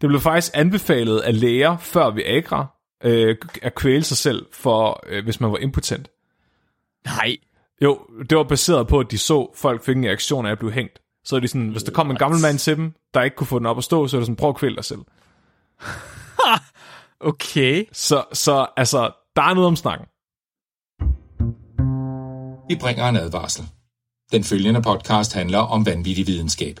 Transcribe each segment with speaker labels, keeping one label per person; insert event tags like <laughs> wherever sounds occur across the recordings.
Speaker 1: Det blev faktisk anbefalet af læger før Viagra øh, at kvæle sig selv, for øh, hvis man var impotent.
Speaker 2: Nej.
Speaker 1: Jo, det var baseret på, at de så, folk fik en reaktion af at blive hængt. Så er de sådan, hvis der kom en gammel mand til dem, der ikke kunne få den op at stå, så er det sådan, prøv at kvæle dig selv. <laughs>
Speaker 2: Okay.
Speaker 1: Så, så altså, der er noget om snakken.
Speaker 3: Vi bringer en advarsel. Den følgende podcast handler om vanvittig videnskab.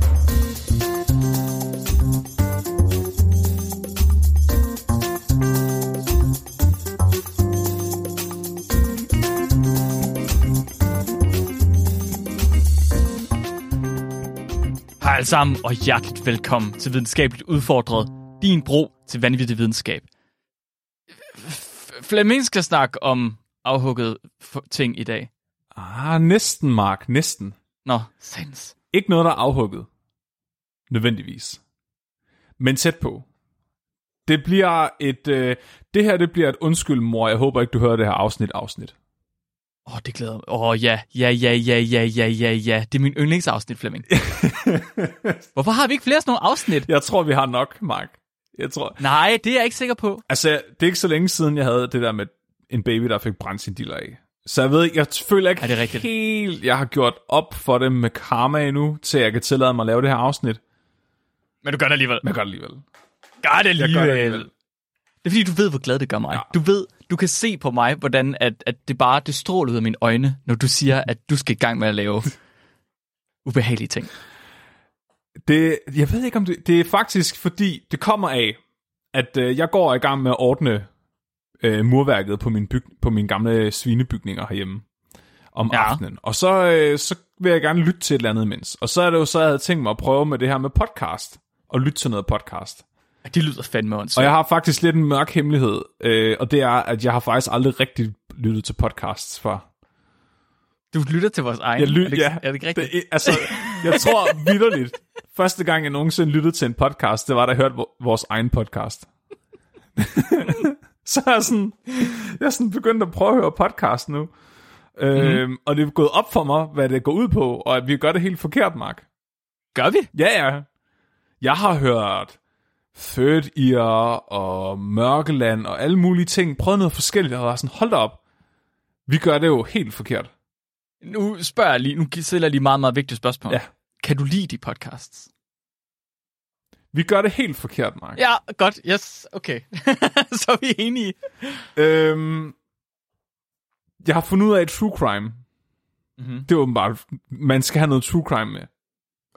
Speaker 2: Alle sammen, og hjerteligt velkommen til Videnskabeligt Udfordret, din bro til vanvittig videnskab. Flemming skal snakke om afhugget ting i dag.
Speaker 1: Ah, næsten, Mark, næsten.
Speaker 2: Nå, sans.
Speaker 1: Ikke noget, der er afhugget. Nødvendigvis. Men tæt på. Det bliver et... Øh, det her, det bliver et undskyld, mor. Jeg håber ikke, du hører det her afsnit afsnit.
Speaker 2: Åh, oh, det glæder mig. Åh, oh, ja, ja, ja, ja, ja, ja, ja, ja. Det er min yndlingsafsnit, Flemming. <laughs> Hvorfor har vi ikke flere sådan nogle afsnit?
Speaker 1: Jeg tror, vi har nok, Mark. Jeg tror...
Speaker 2: Nej, det er jeg ikke sikker på.
Speaker 1: Altså, det er ikke så længe siden, jeg havde det der med en baby, der fik brændt sin diller af. Så jeg ved jeg føler ikke
Speaker 2: Er det rigtigt?
Speaker 1: helt, jeg har gjort op for det med karma endnu, til jeg kan tillade mig at lave det her afsnit.
Speaker 2: Men du gør det alligevel.
Speaker 1: Men jeg gør det alligevel.
Speaker 2: Gør det
Speaker 1: Jeg
Speaker 2: alligevel.
Speaker 1: gør det alligevel.
Speaker 2: Det er fordi, du ved, hvor glad det gør mig.
Speaker 1: Ja.
Speaker 2: Du ved, du kan se på mig, hvordan at, at det bare det stråler ud af mine øjne, når du siger, at du skal i gang med at lave <laughs> ubehagelige ting.
Speaker 1: Det, jeg ved ikke om det, det er faktisk fordi, det kommer af, at øh, jeg går i gang med at ordne øh, murværket på min, byg, på mine gamle svinebygninger herhjemme om
Speaker 2: Ja.
Speaker 1: ja. aftenen. Og så, øh, så vil jeg gerne lytte til et eller andet imens. Og så er det jo så, jeg havde tænkt mig at prøve med det her med podcast, og lytte til noget podcast.
Speaker 2: Det lyder fandme
Speaker 1: Og
Speaker 2: åndssvagt.
Speaker 1: jeg har faktisk lidt en mørk hemmelighed, øh, og det er, at jeg har faktisk aldrig rigtig lyttet til podcasts før.
Speaker 2: Du lytter til vores egen.
Speaker 1: Jeg ly-
Speaker 2: er, det,
Speaker 1: ja,
Speaker 2: er det ikke rigtigt?
Speaker 1: Det, altså, jeg tror vidderligt, første gang jeg nogensinde lyttede til en podcast, det var, da jeg hørte vo- vores egen podcast. <laughs> så er jeg sådan, jeg er sådan begyndt at prøve at høre podcast nu. Mm. Øhm, og det er gået op for mig, hvad det går ud på, og at vi gør det helt forkert, Mark.
Speaker 2: Gør vi?
Speaker 1: Ja, ja. Jeg har hørt Third Ear og Mørkeland og alle mulige ting. Prøvet noget forskelligt, og var sådan, hold da op. Vi gør det jo helt forkert.
Speaker 2: Nu spørger jeg lige, nu stiller jeg lige meget, meget vigtigt spørgsmål.
Speaker 1: Ja.
Speaker 2: Kan du lide de podcasts?
Speaker 1: Vi gør det helt forkert, Mark.
Speaker 2: Ja, godt. Yes, okay. <laughs> Så er vi enige.
Speaker 1: Øhm, jeg har fundet ud af true crime.
Speaker 2: Mhm.
Speaker 1: Det er åbenbart, man skal have noget true crime med.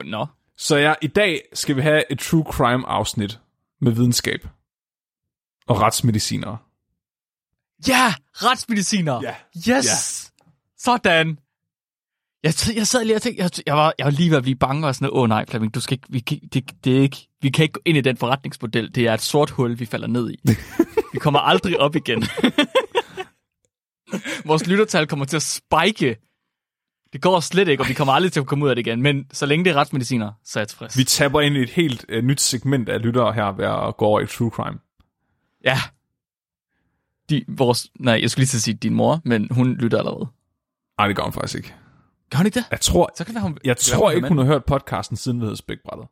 Speaker 2: Nå.
Speaker 1: Så jeg, i dag skal vi have et true crime afsnit med videnskab. Og retsmedicinere.
Speaker 2: Ja, retsmediciner.
Speaker 1: Ja.
Speaker 2: Yes! Sådan. Jeg, jeg sad lige og tænkte, jeg, jeg, var, jeg var lige ved at blive bange og sådan noget. Åh oh, nej, Flemming, du skal ikke, vi, kan, det, det er ikke, vi kan ikke gå ind i den forretningsmodel. Det er et sort hul, vi falder ned i. <laughs> vi kommer aldrig op igen. <laughs> Vores lyttertal kommer til at spike. Det går slet ikke, og vi kommer aldrig til at komme ud af det igen. Men så længe det er retsmediciner, så er jeg tilfreds.
Speaker 1: Vi tapper ind i et helt uh, nyt segment af lyttere her ved at gå over i true crime.
Speaker 2: Ja. De, vores, nej, jeg skulle lige til at sige din mor, men hun lytter allerede.
Speaker 1: Nej, det gør hun faktisk ikke.
Speaker 2: Gør hun ikke det?
Speaker 1: Jeg tror,
Speaker 2: Så kan det være, hun...
Speaker 1: jeg tror
Speaker 2: være,
Speaker 1: ikke, hun har hørt podcasten siden havde spækbrættet.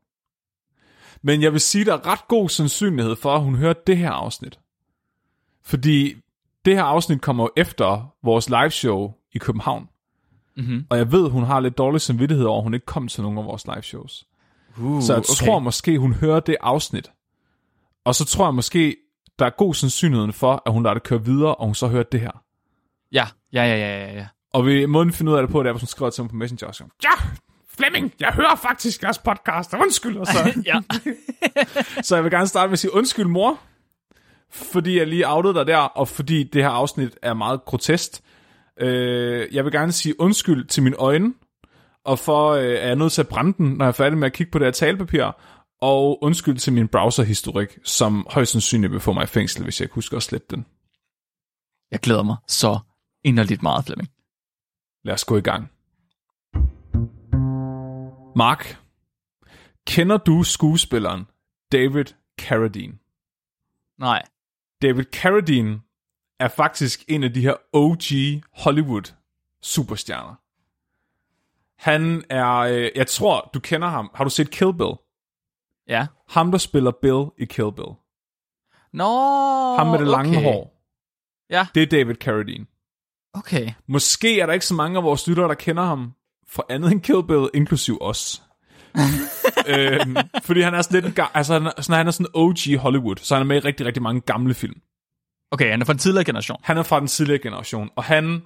Speaker 1: Men jeg vil sige, der er ret god sandsynlighed for, at hun hørte det her afsnit. Fordi det her afsnit kommer jo efter vores live show i København.
Speaker 2: Mhm.
Speaker 1: Og jeg ved, hun har lidt dårlig samvittighed over, at hun ikke kom til nogen af vores live shows.
Speaker 2: Uh,
Speaker 1: Så jeg okay. tror måske, hun hører det afsnit. Og så tror jeg måske, der er god sandsynlighed for, at hun lader det køre videre, og hun så hører det her.
Speaker 2: Ja, ja, ja, ja, ja, ja.
Speaker 1: Og vi måden finde ud af det på, det er, hvis hun skriver til mig på Messenger og siger, ja, Flemming, jeg hører faktisk jeres podcast, undskyld. Og så, <laughs>
Speaker 2: ja. <laughs>
Speaker 1: så jeg vil gerne starte med at sige, undskyld mor, fordi jeg lige outede dig der, og fordi det her afsnit er meget grotesk. Øh, jeg vil gerne sige undskyld til mine øjne, og for øh, er jeg nødt til at brænde den, når jeg er færdig med at kigge på det her talepapir, og undskyld til min browserhistorik, som højst sandsynligt vil få mig i fængsel, hvis jeg ikke husker at slette den.
Speaker 2: Jeg glæder mig så inderligt meget, Flemming.
Speaker 1: Lad os gå i gang. Mark, kender du skuespilleren David Carradine?
Speaker 2: Nej.
Speaker 1: David Carradine er faktisk en af de her OG Hollywood superstjerner. Han er, øh, jeg tror, du kender ham. Har du set Kill Bill?
Speaker 2: Ja.
Speaker 1: Ham, der spiller Bill i Kill Bill.
Speaker 2: Nå,
Speaker 1: Ham med det lange
Speaker 2: okay.
Speaker 1: hår.
Speaker 2: Ja,
Speaker 1: Det er David Carradine.
Speaker 2: okay.
Speaker 1: Måske er der ikke så mange af vores lyttere, der kender ham for andet end Kill Bill, inklusiv os. <laughs> øhm, fordi han er sådan lidt en altså han er, sådan, han er sådan OG Hollywood, så han er med i rigtig, rigtig mange gamle film.
Speaker 2: Okay, han er fra en tidligere generation.
Speaker 1: Han er fra den tidligere generation, og han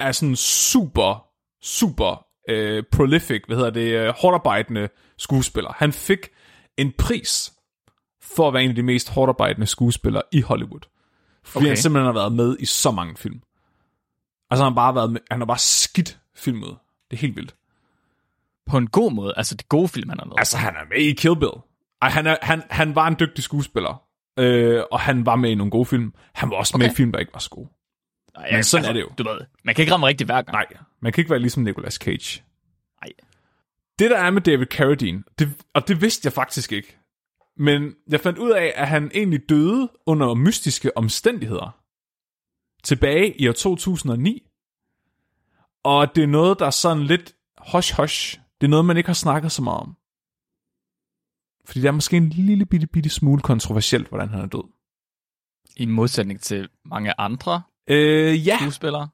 Speaker 1: er sådan super, super øh, prolific, hvad hedder det, øh, hårdarbejdende skuespiller. Han fik en pris for at være en af de mest hårdarbejdende skuespillere i Hollywood. Fordi okay.
Speaker 2: Okay.
Speaker 1: han simpelthen har været med i så mange film. Altså han har bare været med, han har bare skidt filmet. Det er helt vildt.
Speaker 2: På en god måde. Altså, det gode film, han har lavet.
Speaker 1: Altså han er med i Kill Bill. Ej, han, er, han, han var en dygtig skuespiller. Øh, og han var med i nogle gode film. Han var også okay. med i film, der ikke var så gode.
Speaker 2: Nej,
Speaker 1: men sådan er det jo.
Speaker 2: Du ved, man kan ikke ramme rigtigt hver gang.
Speaker 1: Nej, man kan ikke være ligesom Nicolas Cage.
Speaker 2: Nej.
Speaker 1: Det der er med David Carradine, det, og det vidste jeg faktisk ikke, men jeg fandt ud af, at han egentlig døde under mystiske omstændigheder. Tilbage i år 2009. Og det er noget, der er sådan lidt hush-hush. Det er noget, man ikke har snakket så meget om. Fordi det er måske en lille bitte, bitte smule kontroversielt, hvordan han er død.
Speaker 2: I modsætning til mange andre
Speaker 1: Øh, ja,
Speaker 2: skuespillere.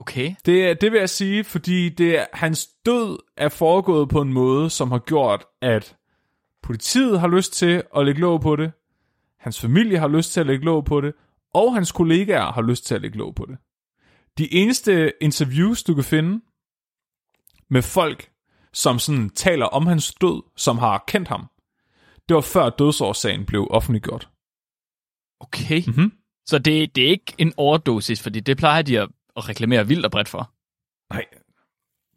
Speaker 2: Okay.
Speaker 1: Det, det vil jeg sige, fordi det, hans død er foregået på en måde, som har gjort, at politiet har lyst til at lægge låg på det, hans familie har lyst til at lægge låg på det, og hans kollegaer har lyst til at lægge låg på det. De eneste interviews, du kan finde med folk, som sådan taler om hans død, som har kendt ham, det var før dødsårsagen blev offentliggjort.
Speaker 2: Okay.
Speaker 1: Mhm.
Speaker 2: Så det, det er ikke en overdosis, fordi det plejer de at, at reklamere vildt og bredt for.
Speaker 1: Nej,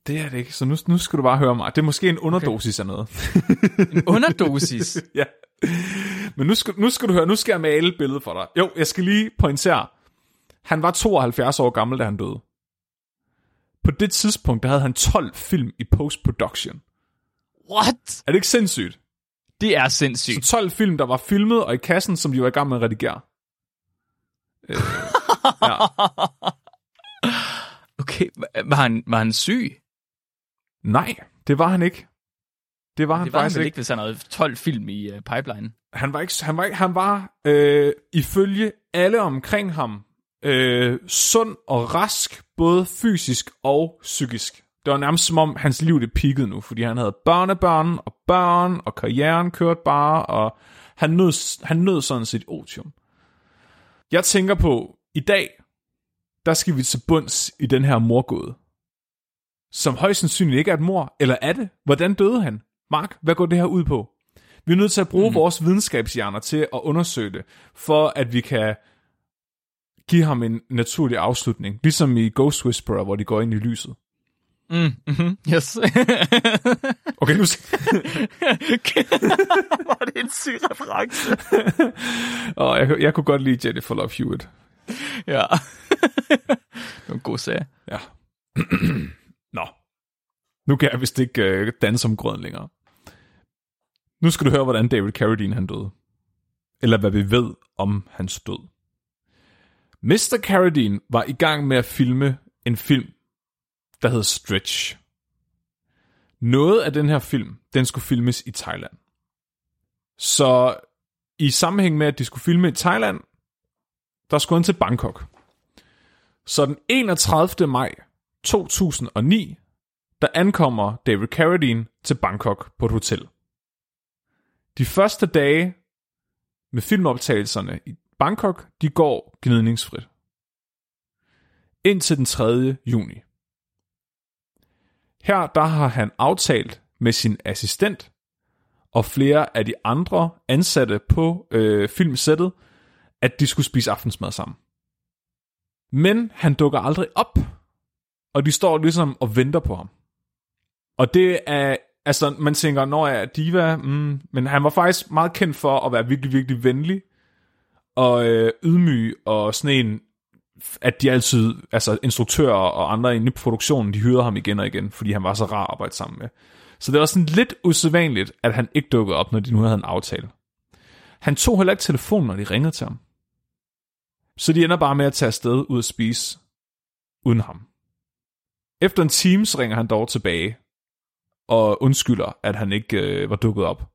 Speaker 1: det er det ikke. Så nu, nu skal du bare høre mig. Det er måske en underdosis okay. af noget.
Speaker 2: En underdosis. <laughs>
Speaker 1: ja. Men nu skal, nu skal du høre, nu skal jeg male et billede for dig. Jo, jeg skal lige pointere. Han var 72 år gammel, da han døde. På det tidspunkt, der havde han 12 film i post-production.
Speaker 2: What?
Speaker 1: Er det ikke sindssygt?
Speaker 2: Det er
Speaker 1: Så
Speaker 2: sindssygt.
Speaker 1: 12 film, der var filmet og i kassen, som de var i gang med at redigere. Øh, ja. <laughs>
Speaker 2: Okay, var han, var han syg?
Speaker 1: Nej, det var han ikke. Det var han
Speaker 2: Det var han
Speaker 1: faktisk
Speaker 2: vel
Speaker 1: ikke.
Speaker 2: ikke, hvis han havde 12 film i uh, pipeline.
Speaker 1: han var ikke, han var, ikke, han var øh, ifølge alle omkring ham øh, sund og rask, både fysisk og psykisk. Det var nærmest som om hans liv det peakede nu, fordi han havde børnebørn og børn, og karrieren kørte bare, og han nød, han nød sådan set otium. Jeg tænker på, i dag, der skal vi til bunds i den her morgåde. Som højst sandsynligt ikke er et mor, eller er det? Hvordan døde han? Mark, hvad går det her ud på? Vi er nødt til at bruge mm. vores videnskabshjerner til at undersøge det, for at vi kan give ham en naturlig afslutning. Ligesom i Ghost Whisperer, hvor de går ind i lyset.
Speaker 2: Mm, mm-hmm, yes. <laughs>
Speaker 1: Okay, nu <laughs>
Speaker 2: var det en syg reference? <laughs>
Speaker 1: oh, jeg, jeg kunne godt lide Jennifer Love Hewitt.
Speaker 2: ja. det var en god serie.
Speaker 1: Ja. <clears throat> Nå. Nu kan jeg vist ikke øh, danse som grøn længere. Nu skal du høre, hvordan David Carradine han døde. Eller hvad vi ved om hans død. Mr. Carradine var i gang med at filme en film, der hed Stretch. Noget af den her film, den skulle filmes i Thailand. Så i sammenhæng med, at de skulle filme i Thailand, der skulle han til Bangkok. Så den 31. maj 2009, der ankommer David Carradine til Bangkok på et hotel. De første dage med filmoptagelserne i Bangkok, de går gnidningsfrit. Indtil den 3. juni. Her der har han aftalt med sin assistent og flere af de andre ansatte på øh, filmsættet, at de skulle spise aftensmad sammen. Men han dukker aldrig op, og de står ligesom og venter på ham. Og det er, altså man tænker, når er diva, mm, men han var faktisk meget kendt for at være virkelig, virkelig venlig, og øh, ydmyg, og sådan en, at de altid, altså instruktører og andre inde i produktionen, de hyrede ham igen og igen, fordi han var så rar at arbejde sammen med. Så det var sådan lidt usædvanligt, at han ikke dukkede op, når de nu havde en aftale. Han tog heller ikke telefonen, når de ringede til ham. Så de ender bare med at tage afsted ud at spise uden ham. Efter en time så ringer han dog tilbage og undskylder, at han ikke øh, var dukket op.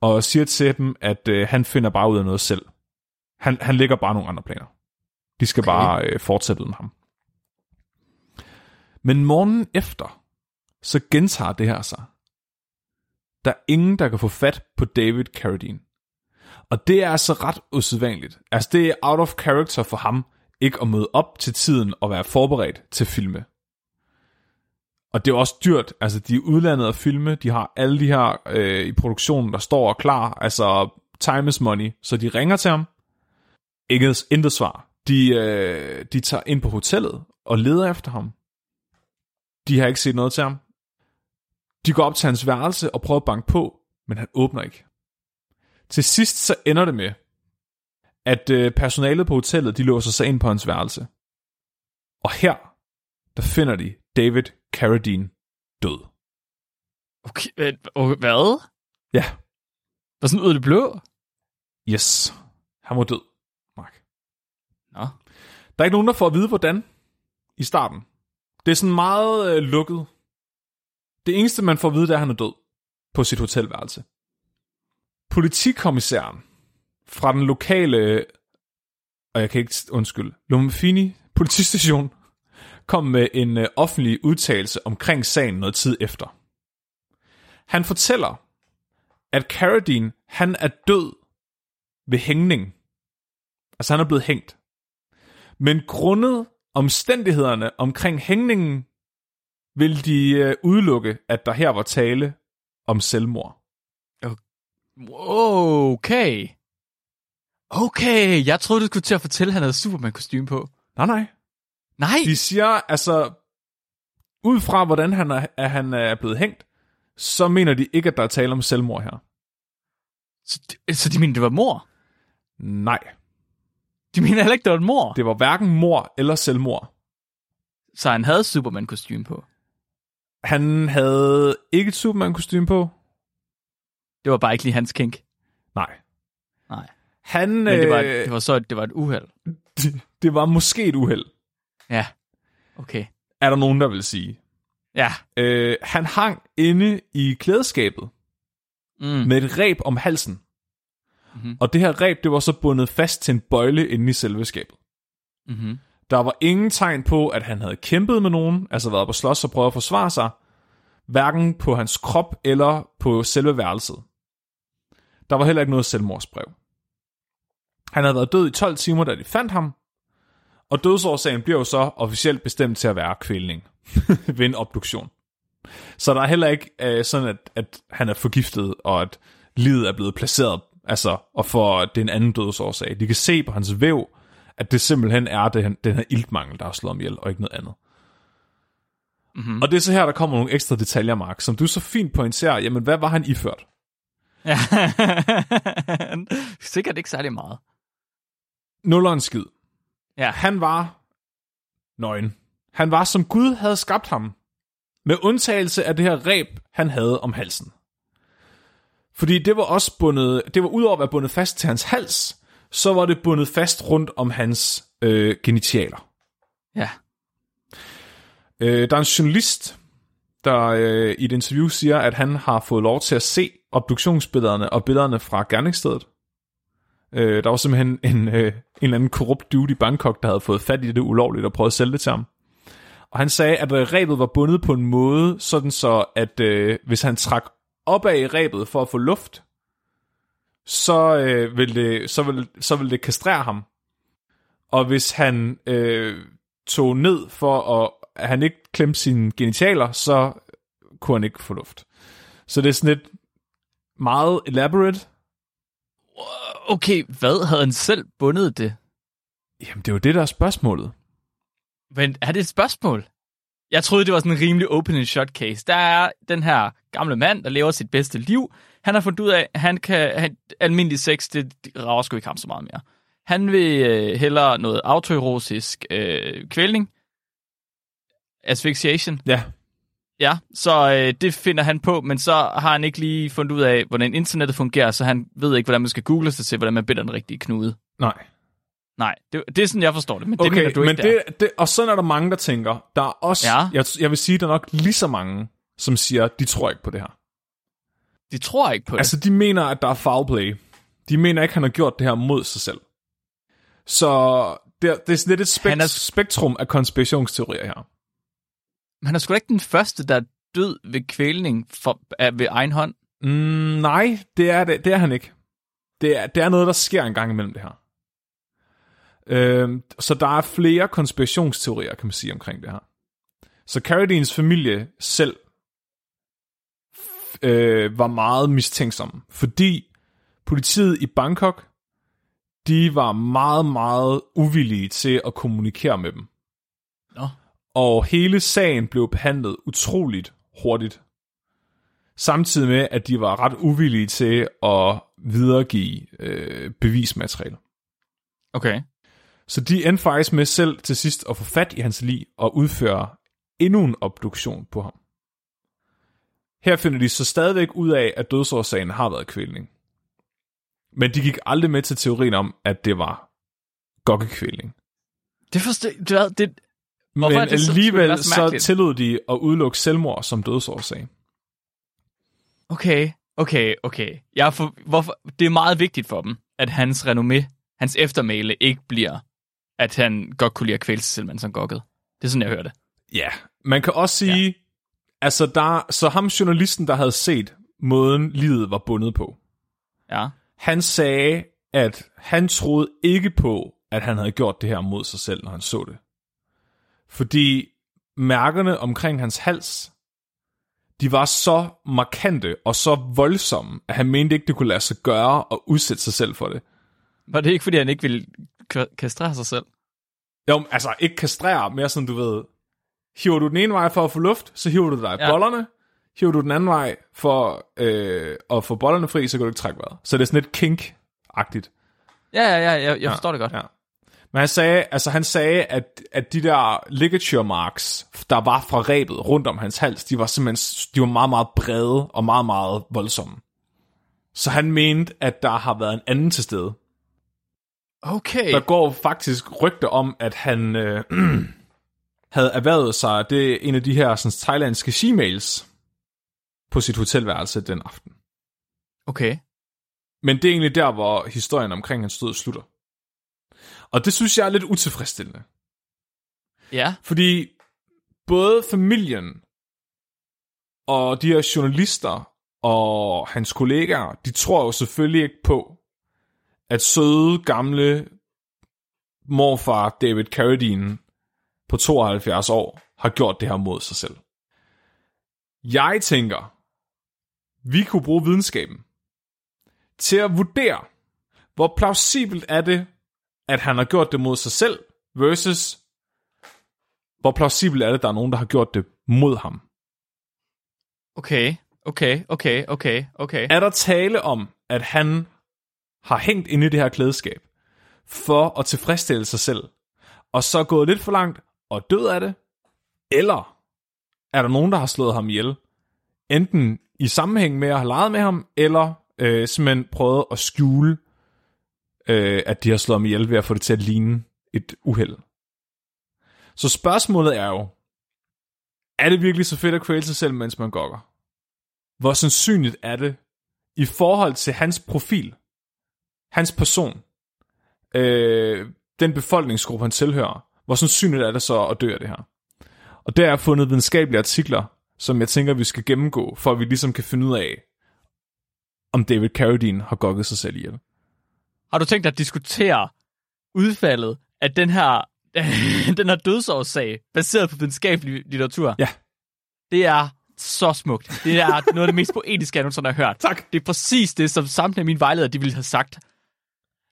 Speaker 1: Og siger til dem, at øh, han finder bare ud af noget selv. Han, han lægger bare nogle andre planer. De skal okay. bare øh, fortsætte uden ham. Men morgenen efter, så gentager det her sig. Der er ingen, der kan få fat på David Carradine. Og det er altså ret usædvanligt. Altså det er out of character for ham, ikke at møde op til tiden og være forberedt til filme. Og det er også dyrt. Altså, de er udlandet at filme. De har alle de her øh, i produktionen, der står og klar. Altså, time is money. Så de ringer til ham. Ikke intet svar. De, øh, de tager ind på hotellet og leder efter ham. De har ikke set noget til ham. De går op til hans værelse og prøver at banke på, men han åbner ikke. Til sidst så ender det med, at øh, personalet på hotellet, de låser sig ind på hans værelse. Og her, der finder de David Carradine død.
Speaker 2: Okay, øh, hvad?
Speaker 1: Ja.
Speaker 2: Var sådan ud af det blå?
Speaker 1: Yes. Han var død. Der er ikke nogen, der får at vide, hvordan i starten. Det er sådan meget øh, lukket. Det eneste, man får at vide, det er, at han er død på sit hotelværelse. Politikommissæren fra den lokale, og jeg kan ikke undskylde, Lumfini politistation, kom med en øh, offentlig udtalelse omkring sagen noget tid efter. Han fortæller, at Carradine, han er død ved hængning. Altså han er blevet hængt. Men grundet omstændighederne omkring hængningen, vil de øh, udelukke, at der her var tale om selvmord.
Speaker 2: Okay. Okay, jeg troede, du skulle til at fortælle, at han havde superman kostume på.
Speaker 1: Nej, nej.
Speaker 2: Nej.
Speaker 1: De siger, altså, ud fra hvordan han er, at han er blevet hængt, så mener de ikke, at der er tale om selvmord her.
Speaker 2: Så, de, så de mener, det var mor?
Speaker 1: Nej.
Speaker 2: De mener heller ikke, det var mor?
Speaker 1: Det var hverken mor eller selvmord.
Speaker 2: Så han havde superman kostume på?
Speaker 1: Han havde ikke et superman kostume på.
Speaker 2: Det var bare ikke lige hans kink?
Speaker 1: Nej.
Speaker 2: Nej.
Speaker 1: Han,
Speaker 2: Men det var,
Speaker 1: øh,
Speaker 2: det var så det var et uheld?
Speaker 1: det, det var måske et uheld,
Speaker 2: Ja. Okay.
Speaker 1: er der nogen, der vil sige.
Speaker 2: Ja.
Speaker 1: Øh, han hang inde i klædeskabet
Speaker 2: Mm.
Speaker 1: med et reb om halsen.
Speaker 2: Mhm.
Speaker 1: Og det her reb, det var så bundet fast til en bøjle inde i selve skabet.
Speaker 2: Mm-hmm.
Speaker 1: Der var ingen tegn på, at han havde kæmpet med nogen, altså været på slås og prøvet at forsvare sig, hverken på hans krop eller på selve værelset. Der var heller ikke noget selvmordsbrev. Han havde været død i 12 timer, da de fandt ham, og dødsårsagen bliver jo så officielt bestemt til at være kvælning <laughs> ved en obduktion. Så der er heller ikke øh, sådan, at, at han er forgiftet, og at livet er blevet placeret, altså, og for det er en anden dødsårsag. De kan se på hans væv, at det simpelthen er den, den her iltmangel, der har slået ham ihjel, og ikke noget andet.
Speaker 2: Mm-hmm.
Speaker 1: Og det er så her, der kommer nogle ekstra detaljer, Mark, som du så fint pointerer. Jamen, hvad var han iført?
Speaker 2: Ja. <laughs> Sikkert ikke særlig meget.
Speaker 1: Nul og en skid.
Speaker 2: Ja.
Speaker 1: Han var nøgen. Han var som Gud havde skabt ham. Med undtagelse af det her reb, han havde om halsen. Fordi det var også bundet, det var udover at være bundet fast til hans hals, så var det bundet fast rundt om hans øh, genitaler.
Speaker 2: Ja.
Speaker 1: Øh, der er en journalist, der øh, i et interview siger, at han har fået lov til at se obduktionsbillederne og billederne fra gerningsstedet. Øh, der var simpelthen en, øh, en eller anden korrupt dude i Bangkok, der havde fået fat i det ulovligt og prøvet at sælge det til ham. Og han sagde, at rebet var bundet på en måde, sådan så, at øh, hvis han trak opad i rebet for at få luft, så, øh, vil det, så, vil, så vil det kastrere ham. Og hvis han øh, tog ned for at, at han ikke klemte sine genitaler, så kunne han ikke få luft. Så det er sådan lidt meget elaborate.
Speaker 2: Okay, hvad? Havde han selv bundet det?
Speaker 1: Jamen, det er jo det, der er spørgsmålet.
Speaker 2: Men er det et spørgsmål? Jeg troede, det var sådan en rimelig open and shut case. Der er den her gamle mand, der lever sit bedste liv. Han har fundet ud af, at han kan, han, almindelig sex, det rager sgu ikke ham så meget mere. Han vil øh, hellere noget autoerotisk øh, kvælning. Asphyxiation.
Speaker 1: Ja,
Speaker 2: Ja, så øh, det finder han på, men så har han ikke lige fundet ud af, hvordan internettet fungerer, så han ved ikke, hvordan man skal google sig til, hvordan man binder den rigtige knude.
Speaker 1: nej.
Speaker 2: Nej, det, det er sådan, jeg forstår det, men det
Speaker 1: Okay,
Speaker 2: mener du
Speaker 1: men
Speaker 2: ikke, det,
Speaker 1: det, det, og sådan er der mange, der tænker. Der er også,
Speaker 2: Ja.
Speaker 1: jeg, jeg vil sige, der er nok lige så mange, som siger, de tror ikke på det her.
Speaker 2: De tror ikke på det.
Speaker 1: Altså, de mener, at der er foul play. De mener ikke, han har gjort det her mod sig selv. Så det, det er sådan lidt et spek-
Speaker 2: Han
Speaker 1: er...
Speaker 2: er-
Speaker 1: spektrum af konspirationsteorier her.
Speaker 2: Men han er sgu da ikke den første, der er død ved kvælning for, af, ved egen hånd.
Speaker 1: Mm, nej, det er, det, det er han ikke. Det er, det er noget, der sker en gang imellem det her. Øhm, så der er flere konspirationsteorier, kan man sige, omkring det her. Så Carradines familie selv øh, var meget mistænksom, fordi politiet i Bangkok, de var meget, meget uvillige til at kommunikere med dem.
Speaker 2: Nå.
Speaker 1: Og hele sagen blev behandlet utroligt hurtigt. Samtidig med, at de var ret uvillige til at videregive øh, bevismateriale.
Speaker 2: Okay.
Speaker 1: Så de endte faktisk med selv til sidst at få fat i hans lig og udføre endnu en obduktion på ham. Her finder de så stadigvæk ud af, at dødsårsagen har været kvælning. Men de gik aldrig med til teorien om, at det var gokkekvælning.
Speaker 2: Det forstår det, Hvorfor
Speaker 1: Men
Speaker 2: er det det
Speaker 1: alligevel
Speaker 2: så
Speaker 1: så tillod de at udelukke selvmord som dødsårsag.
Speaker 2: Okay, okay, okay. Jeg for, hvorfor, det er meget vigtigt for dem, at hans renommé, hans eftermæle ikke bliver, at han godt kunne lide at kvæle sig selv, mens han gokkede. Det er sådan, jeg hører det.
Speaker 1: Ja, man kan også sige, ja. altså der, så ham journalisten, der havde set måden livet var bundet på,
Speaker 2: Ja.
Speaker 1: han sagde, at han troede ikke på, at han havde gjort det her mod sig selv, når han så det. Fordi mærkerne omkring hans hals, de var så markante og så voldsomme, at han mente ikke, det kunne lade sig gøre at udsætte sig selv for det.
Speaker 2: Var det ikke, fordi han ikke ville kastrere sig selv?
Speaker 1: Jo, altså ikke kastrere, mere sådan, du ved, hiver du den ene vej for at få luft, så hiver du dig
Speaker 2: Ja.
Speaker 1: bollerne, hiver du den anden vej for øh, at få bollerne fri, så kan du ikke trække vejret. Så det er sådan lidt kink-agtigt.
Speaker 2: Ja, ja, ja, jeg, jeg forstår det godt.
Speaker 1: Ja. Men han sagde, altså han sagde, at, at de der ligature marks, der var fra rebet rundt om hans hals, de var simpelthen de var meget, meget brede og meget, meget voldsomme. Så han mente, at der har været en anden til stede.
Speaker 2: Okay.
Speaker 1: Der går faktisk rygter om, at han øh, <clears throat> havde erhvervet sig det er en af de her sådan, thailandske shemales på sit hotelværelse den aften.
Speaker 2: Okay.
Speaker 1: Men det er egentlig der, hvor historien omkring hans død slutter. Og det synes jeg er lidt utilfredsstillende.
Speaker 2: Ja.
Speaker 1: Fordi både familien og de her journalister og hans kollegaer, de tror jo selvfølgelig ikke på, at søde, gamle morfar David Carradine på 72 år har gjort det her mod sig selv. Jeg tænker, vi kunne bruge videnskaben til at vurdere, hvor plausibelt er det, at han har gjort det mod sig selv, versus hvor plausibelt er det, at der er nogen, der har gjort det mod ham.
Speaker 2: Okay. Okay, okay, okay, okay.
Speaker 1: Er der tale om, at han har hængt inde i det her klædeskab for at tilfredsstille sig selv, og så gået lidt for langt og død af det? Eller er der nogen, der har slået ham ihjel? Enten i sammenhæng med at have leget med ham, eller øh, simpelthen prøvet at skjule, øh, at de har slået ham ihjel ved at få det til at ligne et uheld. Så spørgsmålet er jo, er det virkelig så fedt at kvæle sig selv, mens man gokker? Hvor sandsynligt er det i forhold til hans profil, hans person, øh, den befolkningsgruppe, han tilhører, hvor sandsynligt er det så at dø af det her? Og der jeg fundet videnskabelige artikler, som jeg tænker, vi skal gennemgå, for at vi ligesom kan finde ud af, om David Carradine har gokket sig selv ihjel.
Speaker 2: Har du tænkt dig at diskutere udfaldet af den her, <laughs> den her dødsårssag, baseret på videnskabelig litteratur?
Speaker 1: Ja.
Speaker 2: Det er så smukt. Det er noget af det mest poetiske, jeg nogensinde har hørt.
Speaker 1: Tak.
Speaker 2: Det er præcis det, som samtlige af mine vejledere, de ville have sagt.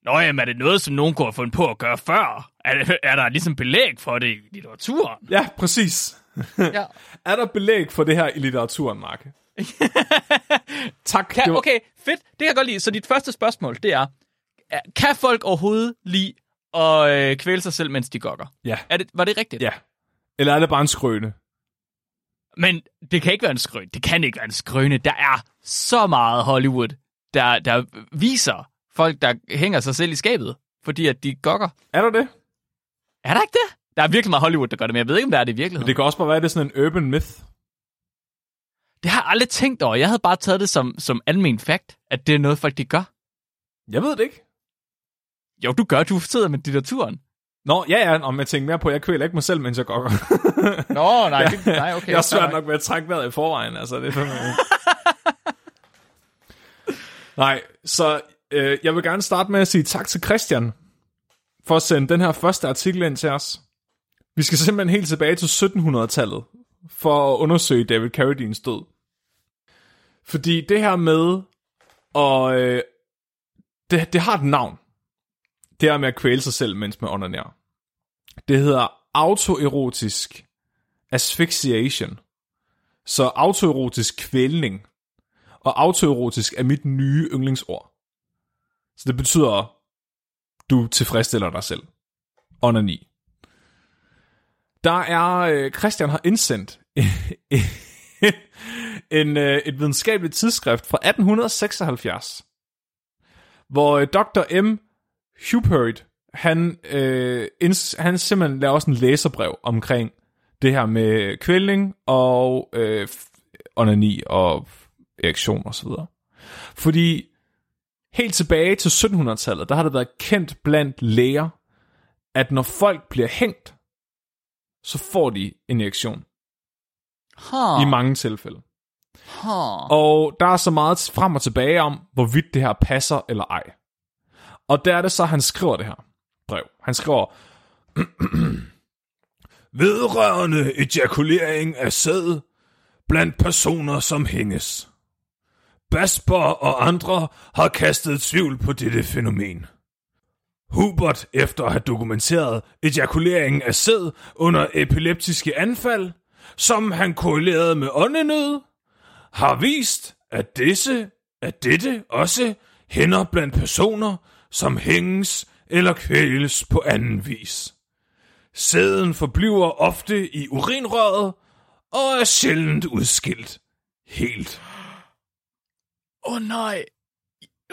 Speaker 2: Nå jamen, er det noget, som nogen kunne have fundet på at gøre før? Er, det, <laughs> er der ligesom belæg for det i litteraturen?
Speaker 1: Ja, præcis.
Speaker 2: Ja. <laughs>
Speaker 1: Er der belæg for det her i litteraturen, Mark? <laughs> tak.
Speaker 2: Kan,
Speaker 1: var-
Speaker 2: okay, fedt. Det kan jeg godt lide. Så dit første spørgsmål, det er, er- kan folk overhovedet lide at øh, kvæle sig selv, mens de gokker?
Speaker 1: Ja.
Speaker 2: Er det, var det rigtigt?
Speaker 1: Ja. Eller er det bare en skrøne?
Speaker 2: Men det kan ikke være en skrøne. Det kan ikke være en skrøne. Der er så meget Hollywood, der, der viser folk, der hænger sig selv i skabet. fordi at de gokker.
Speaker 1: Er der det?
Speaker 2: Er der ikke det? Der er virkelig meget Hollywood, der gør det, men jeg ved ikke, om der er det i virkeligheden.
Speaker 1: Men det kan også bare være, at det er sådan en urban myth.
Speaker 2: Det har jeg aldrig tænkt over. Jeg havde bare taget det som, som almen fact, at det er noget, folk de gør.
Speaker 1: Jeg ved det ikke.
Speaker 2: Jo, du gør. Du sidder med diktaturen.
Speaker 1: Nå, ja, ja, om jeg tænker mere på, at jeg kvæler ikke mig selv, mens jeg gokker.
Speaker 2: Nå, nej, det, nej okay.
Speaker 1: jeg er svært nok ved at trække vejret i forvejen, altså det er fandme... <laughs> Nej, så øh, jeg vil gerne starte med at sige tak til Christian for at sende den her første artikel ind til os. Vi skal simpelthen helt tilbage til 1700-tallet for at undersøge David Carradines død. Fordi det her med, og øh, det, det har et navn. Det her med at kvæle sig selv, mens man onanerer. Det hedder autoerotisk asphyxiation. Så autoerotisk kvælning. Og autoerotisk er mit nye yndlingsord. Så det betyder, du tilfredsstiller dig selv. Onani. Der er, øh, Christian har indsendt <laughs> en, øh, et videnskabeligt tidsskrift fra 1876, hvor øh, Dr. M. Hubert, han, øh, han simpelthen laver også en læserbrev omkring det her med kvælning og øh, onani og erektion og så videre. Fordi helt tilbage til 1700-tallet, der har det været kendt blandt læger, at når folk bliver hængt, så får de en erektion.
Speaker 2: Huh.
Speaker 1: I mange tilfælde.
Speaker 2: Huh.
Speaker 1: Og der er så meget frem og tilbage om, hvorvidt det her passer eller ej. Og der er det så, han skriver det her brev. Han skriver, <clears throat> Vedrørende ejakulering af sæd blandt personer, som hænges. Basper og andre har kastet tvivl på dette fænomen. Hubert, efter at have dokumenteret ejakuleringen af sæd under epileptiske anfald, som han korrelerede med åndenød, har vist, at disse, at dette også hænder blandt personer, som hænges eller kvæles på anden vis. Sæden forbliver ofte i urinrøret og er sjældent udskilt helt.
Speaker 2: Åh oh, nej.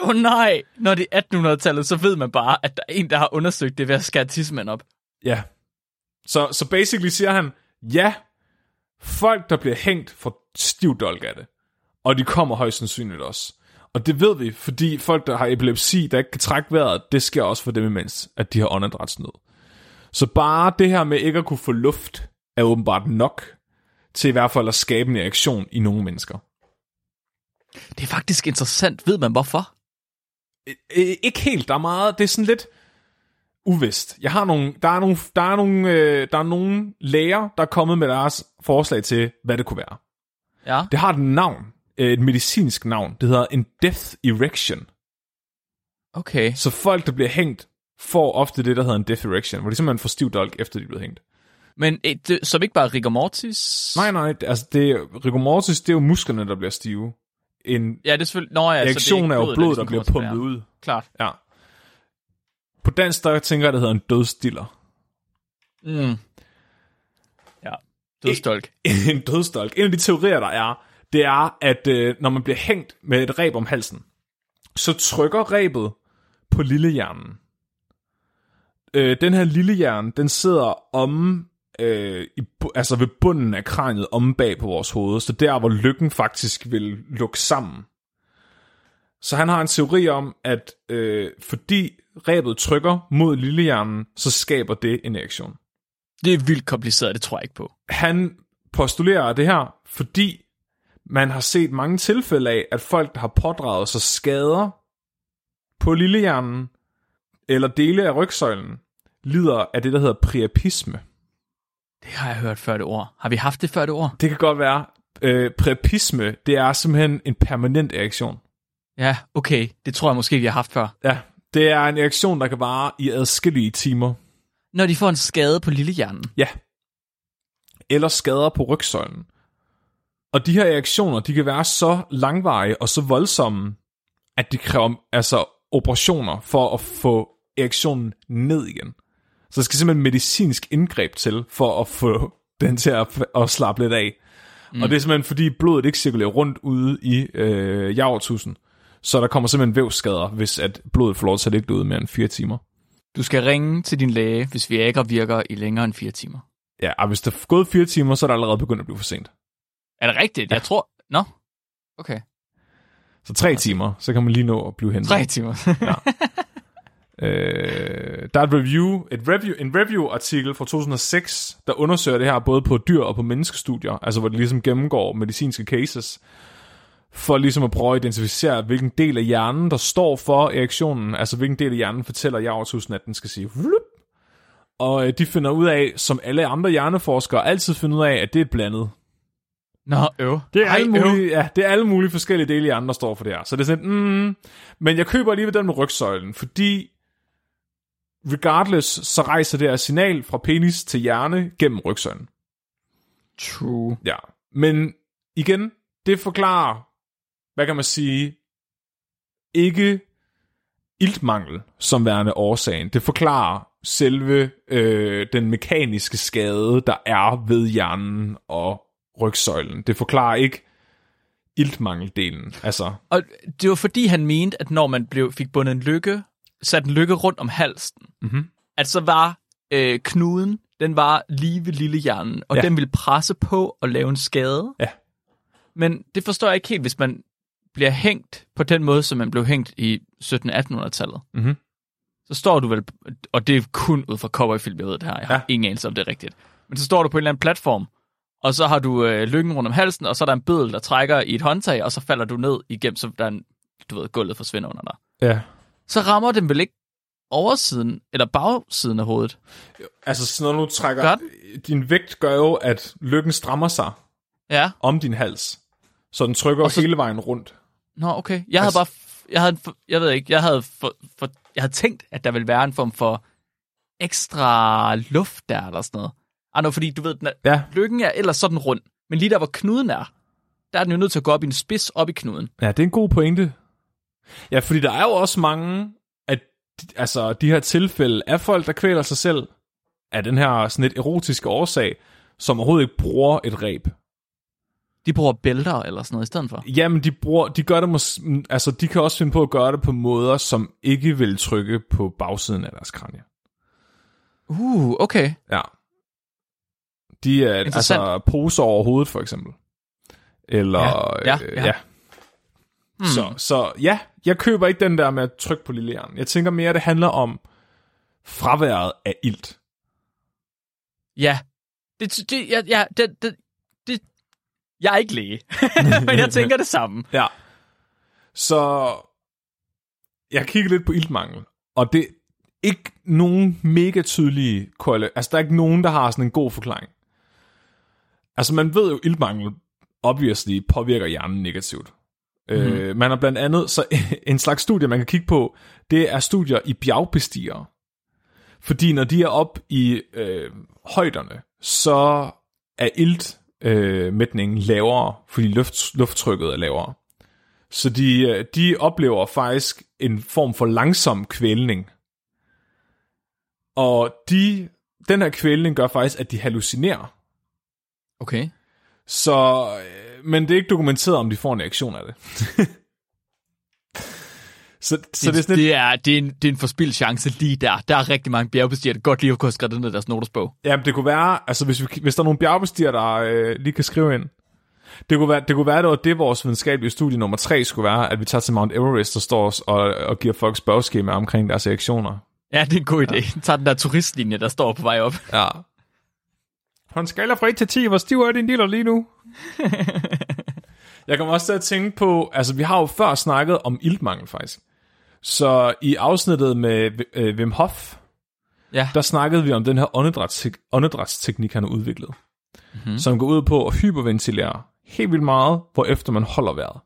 Speaker 2: Åh oh, nej. Når det er 1800-tallet, så ved man bare, at der er en, der har undersøgt det ved at skære tidsmænd op.
Speaker 1: Ja. Så, så basically siger han, ja, folk, der bliver hængt, får stivdolk af det. Og de kommer højst sandsynligt også. Og det ved vi, fordi folk, der har epilepsi, der ikke kan trække vejret, det sker også for dem imens, at de har åndedrætsnød. Så bare det her med ikke at kunne få luft, er åbenbart nok til i hvert fald at skabe en reaktion i nogle mennesker.
Speaker 2: Det er faktisk interessant. Ved man hvorfor?
Speaker 1: Øh, ikke helt. Der er meget, det er sådan lidt uvist. Jeg har nogle, der er nogle, der er nogle, øh, der er nogle læger, der er kommet med deres forslag til, hvad det kunne være.
Speaker 2: Ja.
Speaker 1: Det har et navn, øh, et medicinsk navn. Det hedder en death erection.
Speaker 2: Okay.
Speaker 1: Så folk, der bliver hængt, får ofte det, der hedder en death erection, hvor de simpelthen får stiv dolk, efter de er blevet hængt.
Speaker 2: Men eh, det, som ikke bare rigor mortis?
Speaker 1: Nej, nej, altså det, rigor mortis, det er jo musklerne, der bliver stive. En
Speaker 2: Ja, det er selvfølgelig... Nå, ja,
Speaker 1: reaktion
Speaker 2: så det
Speaker 1: er
Speaker 2: ikke
Speaker 1: jo blod, der
Speaker 2: ligesom
Speaker 1: bliver
Speaker 2: kommer tilbage.
Speaker 1: pumpet ud.
Speaker 2: Klart.
Speaker 1: Ja. På dansk, der tænker jeg, det hedder en dødstiller.
Speaker 2: Mm. Ja. Dødstolk. <laughs>
Speaker 1: en dødstolk. En af de teorier, der er, det er, at øh, når man bliver hængt med et reb om halsen, så trykker rebet på lillehjernen. Øh, den her lillehjerne, den sidder om, øh, i, altså ved bunden af kraniet, om bag på vores hoved, så der, hvor lykken faktisk vil lukke sammen. Så han har en teori om, at øh, fordi rebet trykker mod lillehjernen, så skaber det en erektion
Speaker 2: Det er vildt kompliceret, det tror jeg ikke på.
Speaker 1: han postulerer det her, fordi man har set mange tilfælde af, at folk, der har pådraget sig skader på lillehjernen eller dele af rygsøjlen, lider af det, der hedder priapisme.
Speaker 2: Det har jeg hørt før det ord. Har vi haft det før det ord?
Speaker 1: Det kan godt være. Øh, priapisme, det er simpelthen en permanent erektion.
Speaker 2: Ja, okay. Det tror jeg måske, vi har haft før.
Speaker 1: Ja, det er en erektion, der kan vare i adskillige timer.
Speaker 2: Når de får en skade på lillehjernen.
Speaker 1: Ja. Eller skader på rygsøjlen. Og de her reaktioner, de kan være så langvarige og så voldsomme, at de kræver altså operationer for at få erektionen ned igen. Så der skal simpelthen medicinsk indgreb til, for at få den til at, at slappe lidt af. Mm. Og det er simpelthen fordi blodet ikke cirkulerer rundt ude i øh, javertusen. Så der kommer simpelthen vævsskader, hvis at blodet får lov til at ligge derude mere end fire timer.
Speaker 2: Du skal ringe til din læge, hvis Viagra virker i længere end fire timer.
Speaker 1: Ja, og hvis der er gået fire timer, så er det allerede begyndt at blive for sent.
Speaker 2: Er det rigtigt? Ja. Jeg tror... Nå, okay.
Speaker 1: Så tre timer, så kan man lige nå at blive hentet.
Speaker 2: Tre timer. <laughs>
Speaker 1: Øh, der er et review, et review, en review-artikel fra 2006, der undersøger det her både på dyr og på menneskestudier, altså hvor det ligesom gennemgår medicinske cases, for ligesom at prøve at identificere, hvilken del af hjernen, der står for erektionen, altså hvilken del af hjernen fortæller javertusen, at den skal sige vlup. Og øh, de finder ud af, som alle andre hjerneforskere altid finder ud af, at det er blandet.
Speaker 2: Nå, øv.
Speaker 1: Det er,
Speaker 2: Ej,
Speaker 1: alle
Speaker 2: øv.
Speaker 1: mulige, ja, det er alle mulige forskellige dele i hjernen, der står for det her. Så det er sådan, mm, men jeg køber alligevel den med rygsøjlen, fordi regardless, så rejser det her signal fra penis til hjerne gennem rygsøjlen.
Speaker 2: True.
Speaker 1: Ja, men igen, det forklarer, hvad kan man sige, ikke iltmangel som værende årsagen. Det forklarer selve øh, den mekaniske skade, der er ved hjernen og rygsøjlen. Det forklarer ikke iltmangeldelen. Altså,
Speaker 2: Og det var fordi, han mente, at når man blev, fik bundet en lykke, sat en lykke rundt om halsen,
Speaker 1: Mhm.
Speaker 2: at så var øh, knuden, den var lige ved lille hjernen, og
Speaker 1: Ja.
Speaker 2: den ville presse på og lave en skade.
Speaker 1: Ja.
Speaker 2: Men det forstår jeg ikke helt, hvis man bliver hængt på den måde, som man blev hængt i 1700-1800-tallet.
Speaker 1: Mhm.
Speaker 2: Så står du vel, og det er kun ud fra cowboyfilm, jeg ved det her, jeg har
Speaker 1: Ja.
Speaker 2: ja. ingen anelse om det er rigtigt. Men så står du på en eller anden platform, og så har du øh, lykken rundt om halsen, og så er der en bødel, der trækker i et håndtag, og så falder du ned igennem, så der er en, du ved, gulvet forsvinder under dig.
Speaker 1: ja.
Speaker 2: Så rammer den vel ikke oversiden, eller bagsiden af hovedet?
Speaker 1: Altså, sådan noget, nu trækker...
Speaker 2: Gør
Speaker 1: Din vægt gør jo, at lykken strammer sig
Speaker 2: Ja.
Speaker 1: om din hals. Så den trykker
Speaker 2: så-
Speaker 1: hele vejen rundt.
Speaker 2: Nå, okay. Jeg havde
Speaker 1: Altså-
Speaker 2: bare, f- jeg havde, jeg ved ikke, jeg havde, for, for, jeg havde tænkt, at der ville være en form for ekstra luft der, eller sådan noget. Ah, no, fordi du ved, den er,
Speaker 1: Ja,
Speaker 2: lykken er ellers sådan rund, men lige der, hvor knuden er, der er den jo nødt til at gå op i en spids op i knuden.
Speaker 1: Ja, det er en god pointe. Ja, fordi der er jo også mange de, altså, de her tilfælde af folk, der kvæler sig selv af den her sådan et erotiske årsag, som overhovedet ikke bruger et ræb.
Speaker 2: De bruger bælter eller sådan noget i stedet for.
Speaker 1: Jamen, de, bruger, de gør det mås- altså, de kan også finde på at gøre det på måder, som ikke vil trykke på bagsiden af deres kranie.
Speaker 2: Uh, okay.
Speaker 1: Ja. De er altså poser over hovedet, for eksempel. Eller,
Speaker 2: Ja, ja,
Speaker 1: øh,
Speaker 2: ja.
Speaker 1: ja.
Speaker 2: Hmm.
Speaker 1: Så, så ja, jeg køber ikke den der med at trykke på lille jern. Jeg tænker mere, det handler om fraværet af ilt.
Speaker 2: Ja. Det, det, ja, ja, det, det, det, jeg er ikke læge, <laughs> men jeg tænker det samme. <laughs>
Speaker 1: Ja. Så jeg kigger lidt på iltmangel, og det er ikke nogen mega tydelige korrela- Altså, der er ikke nogen, der har sådan en god forklaring. Altså, man ved jo, at iltmangel obviously påvirker hjernen negativt. Mm. Øh, man har blandt andet, så <laughs> en slags studie, man kan kigge på, det er studier i bjergbestigere. Fordi når de er op i øh, højderne, så er iltmætningen øh, lavere, fordi luft, lufttrykket er lavere. Så de, øh, de oplever faktisk en form for langsom kvælning. Og de, den her kvælning gør faktisk, at de hallucinerer.
Speaker 2: Okay.
Speaker 1: Så, øh, men det er ikke dokumenteret, om de får en reaktion af det. <laughs> så, så det er sådan
Speaker 2: det, er, det, er en, det er en forspildt chance lige der. Der er rigtig mange bjergbestigere, der godt lige kunnet skrive det ned i deres notesbog.
Speaker 1: jamen, det kunne være, altså hvis, vi, hvis der er nogle bjergbestiger, der øh, lige kan skrive ind, det kunne, være, det kunne være, det var det, vores videnskabelige studie nummer tre skulle være, at vi tager til Mount Everest og står og, og giver folk spørgeskema omkring deres reaktioner.
Speaker 2: Ja, det er en god idé. Ja. Tag den der turistlinje, der står på vej op.
Speaker 1: Ja. På en skala fra 1 til 10, hvor stiv er din dealer lige nu? <laughs> jeg kommer også til at tænke på, altså vi har jo før snakket om iltmangel faktisk. Så i afsnittet med øh, Wim Hof,
Speaker 2: Ja.
Speaker 1: der snakkede vi om den her åndedrætstek- åndedrætsteknik, han har udviklet.
Speaker 2: Mhm.
Speaker 1: Mm-hmm. Som går ud på at hyperventilere helt vildt meget, hvorefter man holder vejret.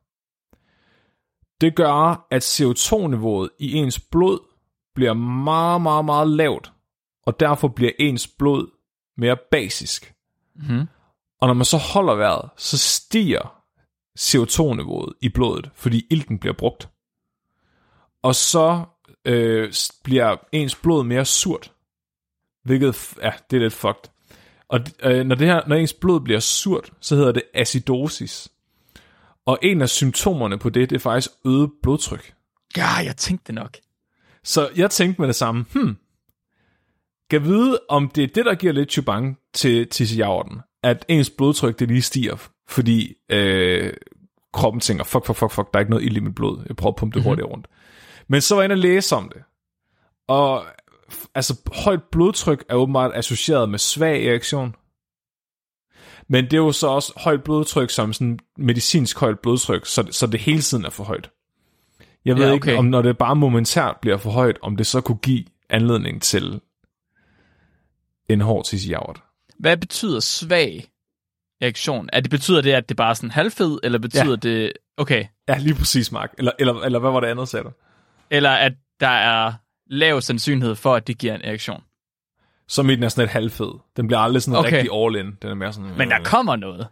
Speaker 1: Det gør, at CO2-niveauet i ens blod bliver meget, meget, meget lavt, og derfor bliver ens blod mere basisk.
Speaker 2: Mhm.
Speaker 1: Og når man så holder vejret, så stiger CO2-niveauet i blodet, fordi ilten bliver brugt. Og så øh, bliver ens blod mere surt. Hvilket, ja, det er lidt fucked. Og øh, når, det her, når ens blod bliver surt, så hedder det acidosis. Og en af symptomerne på det, det er faktisk øget blodtryk.
Speaker 2: Ja, jeg tænkte nok.
Speaker 1: Så jeg tænkte med det samme, hmm, kan vide, om det er det, der giver lidt chubang til tissejaverten, at ens blodtryk det lige stiger, fordi øh, kroppen tænker, fuck, fuck, fuck, fuck, der er ikke noget ild i mit blod, jeg prøver at pumpe det mm-hmm. hurtigt rundt. Men så var jeg inde og læse om det, og altså højt blodtryk er åbenbart associeret med svag erektion, men det er jo så også højt blodtryk som sådan medicinsk højt blodtryk, så, så det hele tiden er for højt. Jeg ved
Speaker 2: Ja, okay.
Speaker 1: ikke, om når det bare momentært bliver for højt, om det så kunne give anledning til en hård tissejavet.
Speaker 2: Hvad betyder svag reaktion? Er det betyder det, at det bare er sådan halvfed, eller betyder
Speaker 1: Ja.
Speaker 2: det... Okay.
Speaker 1: Ja, lige præcis, Mark. Eller, eller, eller hvad var det andet, sagde du?
Speaker 2: Eller at der er lav sandsynlighed for, at det giver en erektion.
Speaker 1: Som i den er sådan et halvfed. Den bliver aldrig sådan
Speaker 2: Okay.
Speaker 1: rigtig all in. Den er mere sådan...
Speaker 2: Men der
Speaker 1: øh,
Speaker 2: kommer noget.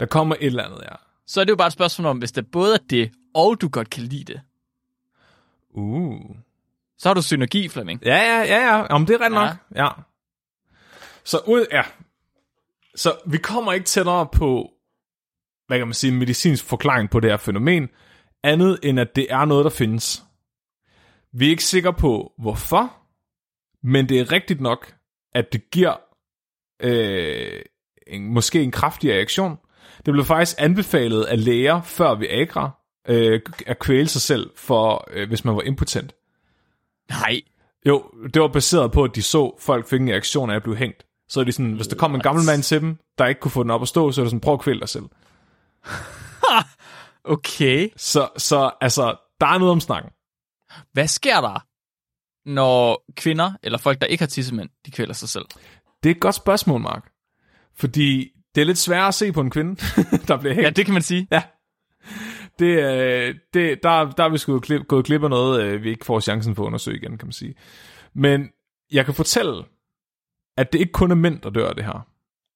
Speaker 1: der kommer et eller andet, ja.
Speaker 2: Så er det jo bare et spørgsmål om, hvis det både er det, og du godt kan lide det,
Speaker 1: Uh.
Speaker 2: så har du synergi, Flemming.
Speaker 1: Ja, ja, ja, ja. Jamen, det er ret
Speaker 2: Ja.
Speaker 1: nok. Ja. Så ud, ja. Så vi kommer ikke tættere på, hvad kan man sige, en medicinsk forklaring på det her fænomen, andet end at det er noget, der findes. Vi er ikke sikre på, hvorfor, men det er rigtigt nok, at det giver øh, en, måske en kraftig reaktion. Det blev faktisk anbefalet af læger før vi agra, øh, at kvæle sig selv, for, øh, hvis man var impotent.
Speaker 2: Nej.
Speaker 1: Jo, det var baseret på, at de så, folk fik en reaktion af at blive hængt. Så er de sådan, hvis der kom en gammel mand til dem, der ikke kunne få den op at stå, så er det sådan, prøv at kvæle dig selv. <laughs>
Speaker 2: Okay.
Speaker 1: Så, så altså, der er noget om snakken.
Speaker 2: Hvad sker der, når kvinder, eller folk, der ikke har tissemænd, de kvæler sig selv?
Speaker 1: Det er et godt spørgsmål, Mark. Fordi det er lidt sværere at se på en kvinde, <laughs> der bliver hængt.
Speaker 2: Ja, det kan man sige.
Speaker 1: Ja. Det, øh, det, der, der er vi sgu glip, gået glip af noget, øh, vi ikke får chancen for at undersøge igen, kan man sige. Men jeg kan fortælle, at det ikke kun er mænd, der dør af det her.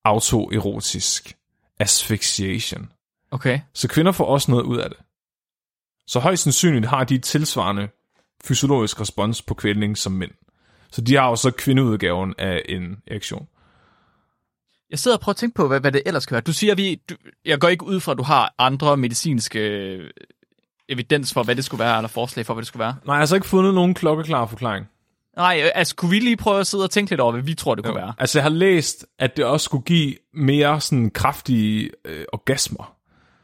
Speaker 1: Autoerotisk asphyxiation.
Speaker 2: Okay.
Speaker 1: Så kvinder får også noget ud af det. Så højst sandsynligt har de et tilsvarende fysiologisk respons på kvælning som mænd. Så de har jo så kvindeudgaven af en erektion.
Speaker 2: Jeg sidder og prøver at tænke på, hvad, hvad det ellers kan være. Du siger, vi, du, jeg går ikke ud fra, at du har andre medicinske øh, evidens for, hvad det skulle være, eller forslag for, hvad det skulle være.
Speaker 1: Nej, jeg har altså ikke fundet nogen klokkeklar forklaring.
Speaker 2: Nej, øh, altså kunne vi lige prøve at sidde og tænke lidt over, hvad vi tror, det kunne være?
Speaker 1: Altså, jeg har læst, at det også skulle give mere sådan kraftige øh, orgasmer.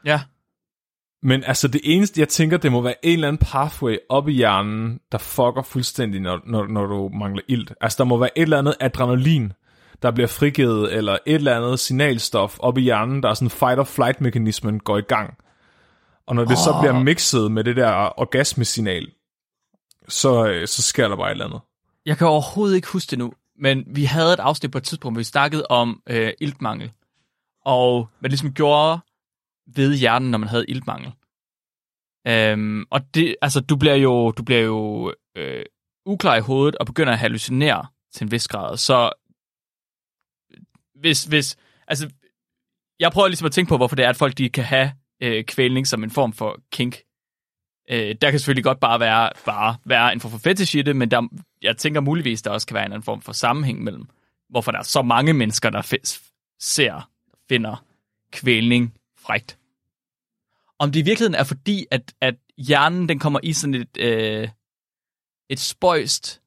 Speaker 2: Ja.
Speaker 1: Men altså, det eneste, jeg tænker, det må være en eller anden pathway op i hjernen, der fucker fuldstændig, når, når, når du mangler ilt. Altså, der må være et eller andet adrenalin, der bliver frigivet, eller et eller andet signalstof op i hjernen, der er sådan fight-or-flight-mekanismen går i gang. Og når det oh. så bliver mixet med det der orgasmesignal, så, øh, så sker der bare et eller andet.
Speaker 2: Jeg kan overhovedet ikke huske det nu, men vi havde et afsnit på et tidspunkt, hvor vi snakkede om øh, iltmangel. Og hvad det ligesom gjorde ved hjernen, når man havde iltmangel. Øhm, og det, altså, du bliver jo, du bliver jo øh, uklar i hovedet og begynder at hallucinere til en vis grad. Så hvis, hvis, altså, jeg prøver ligesom at tænke på, hvorfor det er, at folk de kan have øh, kvælning som en form for kink. Øh, der kan selvfølgelig godt bare være, bare være en form for fetish i det, men der, jeg tænker muligvis, der også kan være en anden form for sammenhæng mellem, hvorfor der er så mange mennesker, der f- ser, finder kvælning frægt. Om det i virkeligheden er fordi, at, at hjernen den kommer i sådan et, øh, et spøjst,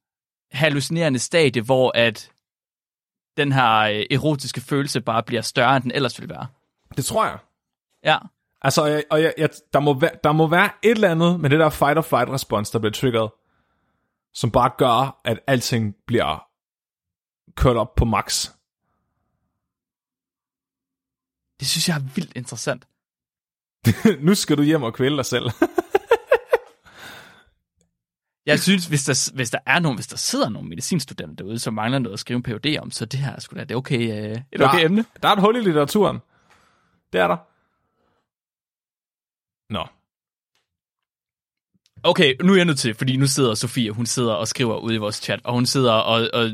Speaker 2: hallucinerende stadie, hvor at den her øh, erotiske følelse bare bliver større, end den ellers ville være.
Speaker 1: Det tror jeg.
Speaker 2: Ja.
Speaker 1: Altså, og jeg, og jeg, jeg, der, må være, der må være et eller andet med det der fight-or-flight-respons, der bliver triggeret, som bare gør, at alting bliver kørt op på max.
Speaker 2: Det synes jeg er vildt interessant. <laughs>
Speaker 1: nu skal du hjem og kvæle dig selv. <laughs>
Speaker 2: Jeg synes, hvis der, hvis der er nogen, hvis der sidder nogle medicinstudenter derude, som mangler noget at skrive en PhD om, så det her er sgu da det er okay, øh, et okay
Speaker 1: der,
Speaker 2: emne.
Speaker 1: Der er et hul i litteraturen. Det er der. Nå.
Speaker 2: Okay, nu er jeg nødt til, fordi nu sidder Sofie, hun sidder og skriver ude i vores chat, og hun sidder og, og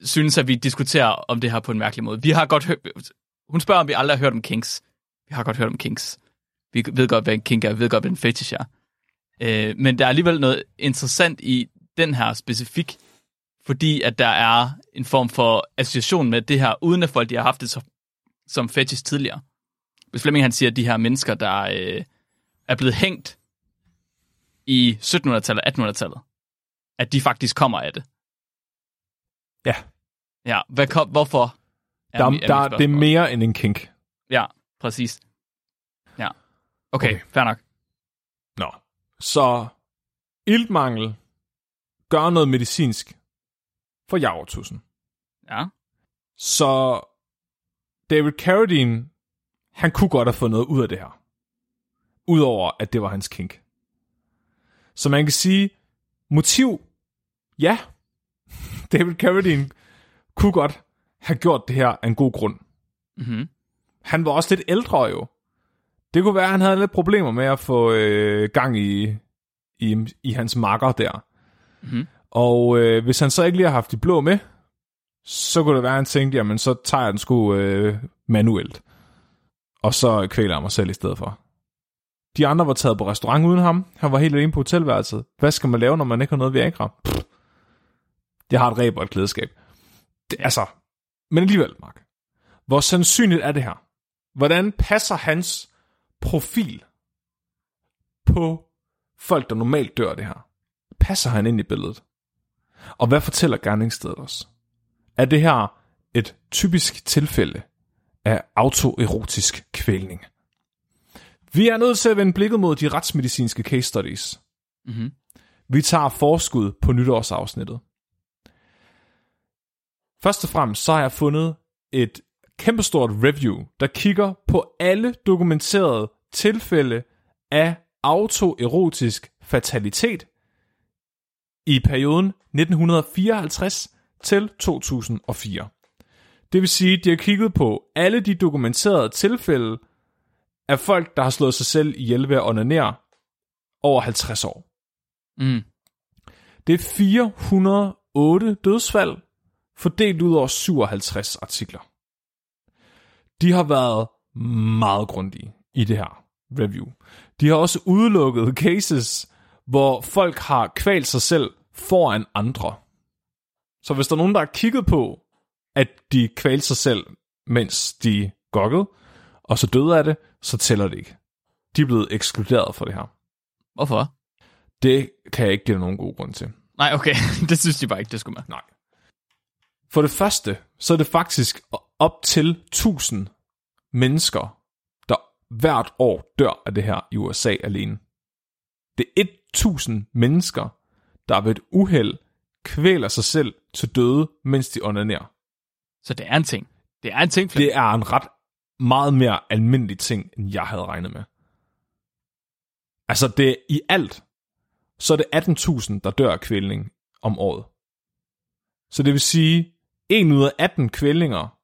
Speaker 2: synes, at vi diskuterer om det her på en mærkelig måde. Vi har godt hørt, hun spørger, om vi aldrig har hørt om kinks. Vi har godt hørt om kinks. Vi ved godt, hvad en kink er, vi ved godt, hvad en fetish er. Øh, men der er alligevel noget interessant i den her specifik, fordi at der er en form for association med det her, uden at folk de har haft det som, som fetish tidligere. Hvis Flemming han siger, at de her mennesker, der øh, er blevet hængt i 1700-tallet og 1800-tallet, at de faktisk kommer af det.
Speaker 1: Ja.
Speaker 2: Ja, hvad kom, hvorfor? Er
Speaker 1: Der,
Speaker 2: mi- er
Speaker 1: der,
Speaker 2: mit
Speaker 1: det er mere end en kink.
Speaker 2: Ja, præcis. Ja. Okay,
Speaker 1: Okay.
Speaker 2: fair nok.
Speaker 1: Nå. Så iltmangel gør noget medicinsk for javertusen.
Speaker 2: Ja.
Speaker 1: Så David Carradine, han kunne godt have fået noget ud af det her. Udover at det var hans kink. Så man kan sige, motiv, ja. <laughs> David Carradine kunne godt have gjort det her af en god grund.
Speaker 2: Mm-hmm.
Speaker 1: Han var også lidt ældre jo. Det kunne være, at han havde lidt problemer med at få øh, gang i, i, i hans makker der.
Speaker 2: Mhm.
Speaker 1: Og øh, hvis han så ikke lige har haft de blå med, så kunne det være, at han tænkte, jamen så tager jeg den sgu øh, manuelt. Og så kvæler jeg mig selv i stedet for. De andre var taget på restaurant uden ham. Han var helt alene på hotelværelset. Hvad skal man lave, når man ikke har noget Viagra? Pff. Jeg har et ræb og et klædeskab. Det, altså, men alligevel, Mark. Hvor sandsynligt er det her? Hvordan passer hans profil på folk, der normalt dør det her? Passer han ind i billedet? Og hvad fortæller gerningsstedet os? Er det her et typisk tilfælde af autoerotisk kvælning? Vi er nødt til at vende blikket mod de retsmedicinske case studies.
Speaker 2: Mm-hmm.
Speaker 1: Vi tager forskud på nytårsafsnittet. Først og fremmest så har jeg fundet et kæmpestort review, der kigger på alle dokumenterede tilfælde af autoerotisk fatalitet i perioden 1954 til 2004. Det vil sige, at de har kigget på alle de dokumenterede tilfælde af folk, der har slået sig selv ihjel ved at onanere over 50 år.
Speaker 2: Mm.
Speaker 1: Det er 408 dødsfald, fordelt ud over 57 artikler. De har været meget grundige i det her review. De har også udelukket cases, hvor folk har kvalt sig selv foran andre. Så hvis der er nogen, der har kigget på, at de kvalte sig selv, mens de gokkede, og så døde af det, så tæller det ikke. De er blevet ekskluderet for det her.
Speaker 2: Hvorfor?
Speaker 1: Det kan jeg ikke give nogen god grund til.
Speaker 2: Nej, okay. <laughs> det synes de bare ikke, det skulle man.
Speaker 1: Nej. For det første, så er det faktisk op til 1000 mennesker, der hvert år dør af det her i USA alene. Det er 1000 mennesker, der ved et uheld kvæler sig selv til døde, mens de onanerer.
Speaker 2: Så det er en ting. Det er en ting, Flemming.
Speaker 1: Det er en ret meget mere almindelig ting, end jeg havde regnet med. Altså det i alt, så er det 18.000, der dør af kvælning om året. Så det vil sige, 1 ud af 18 kvælninger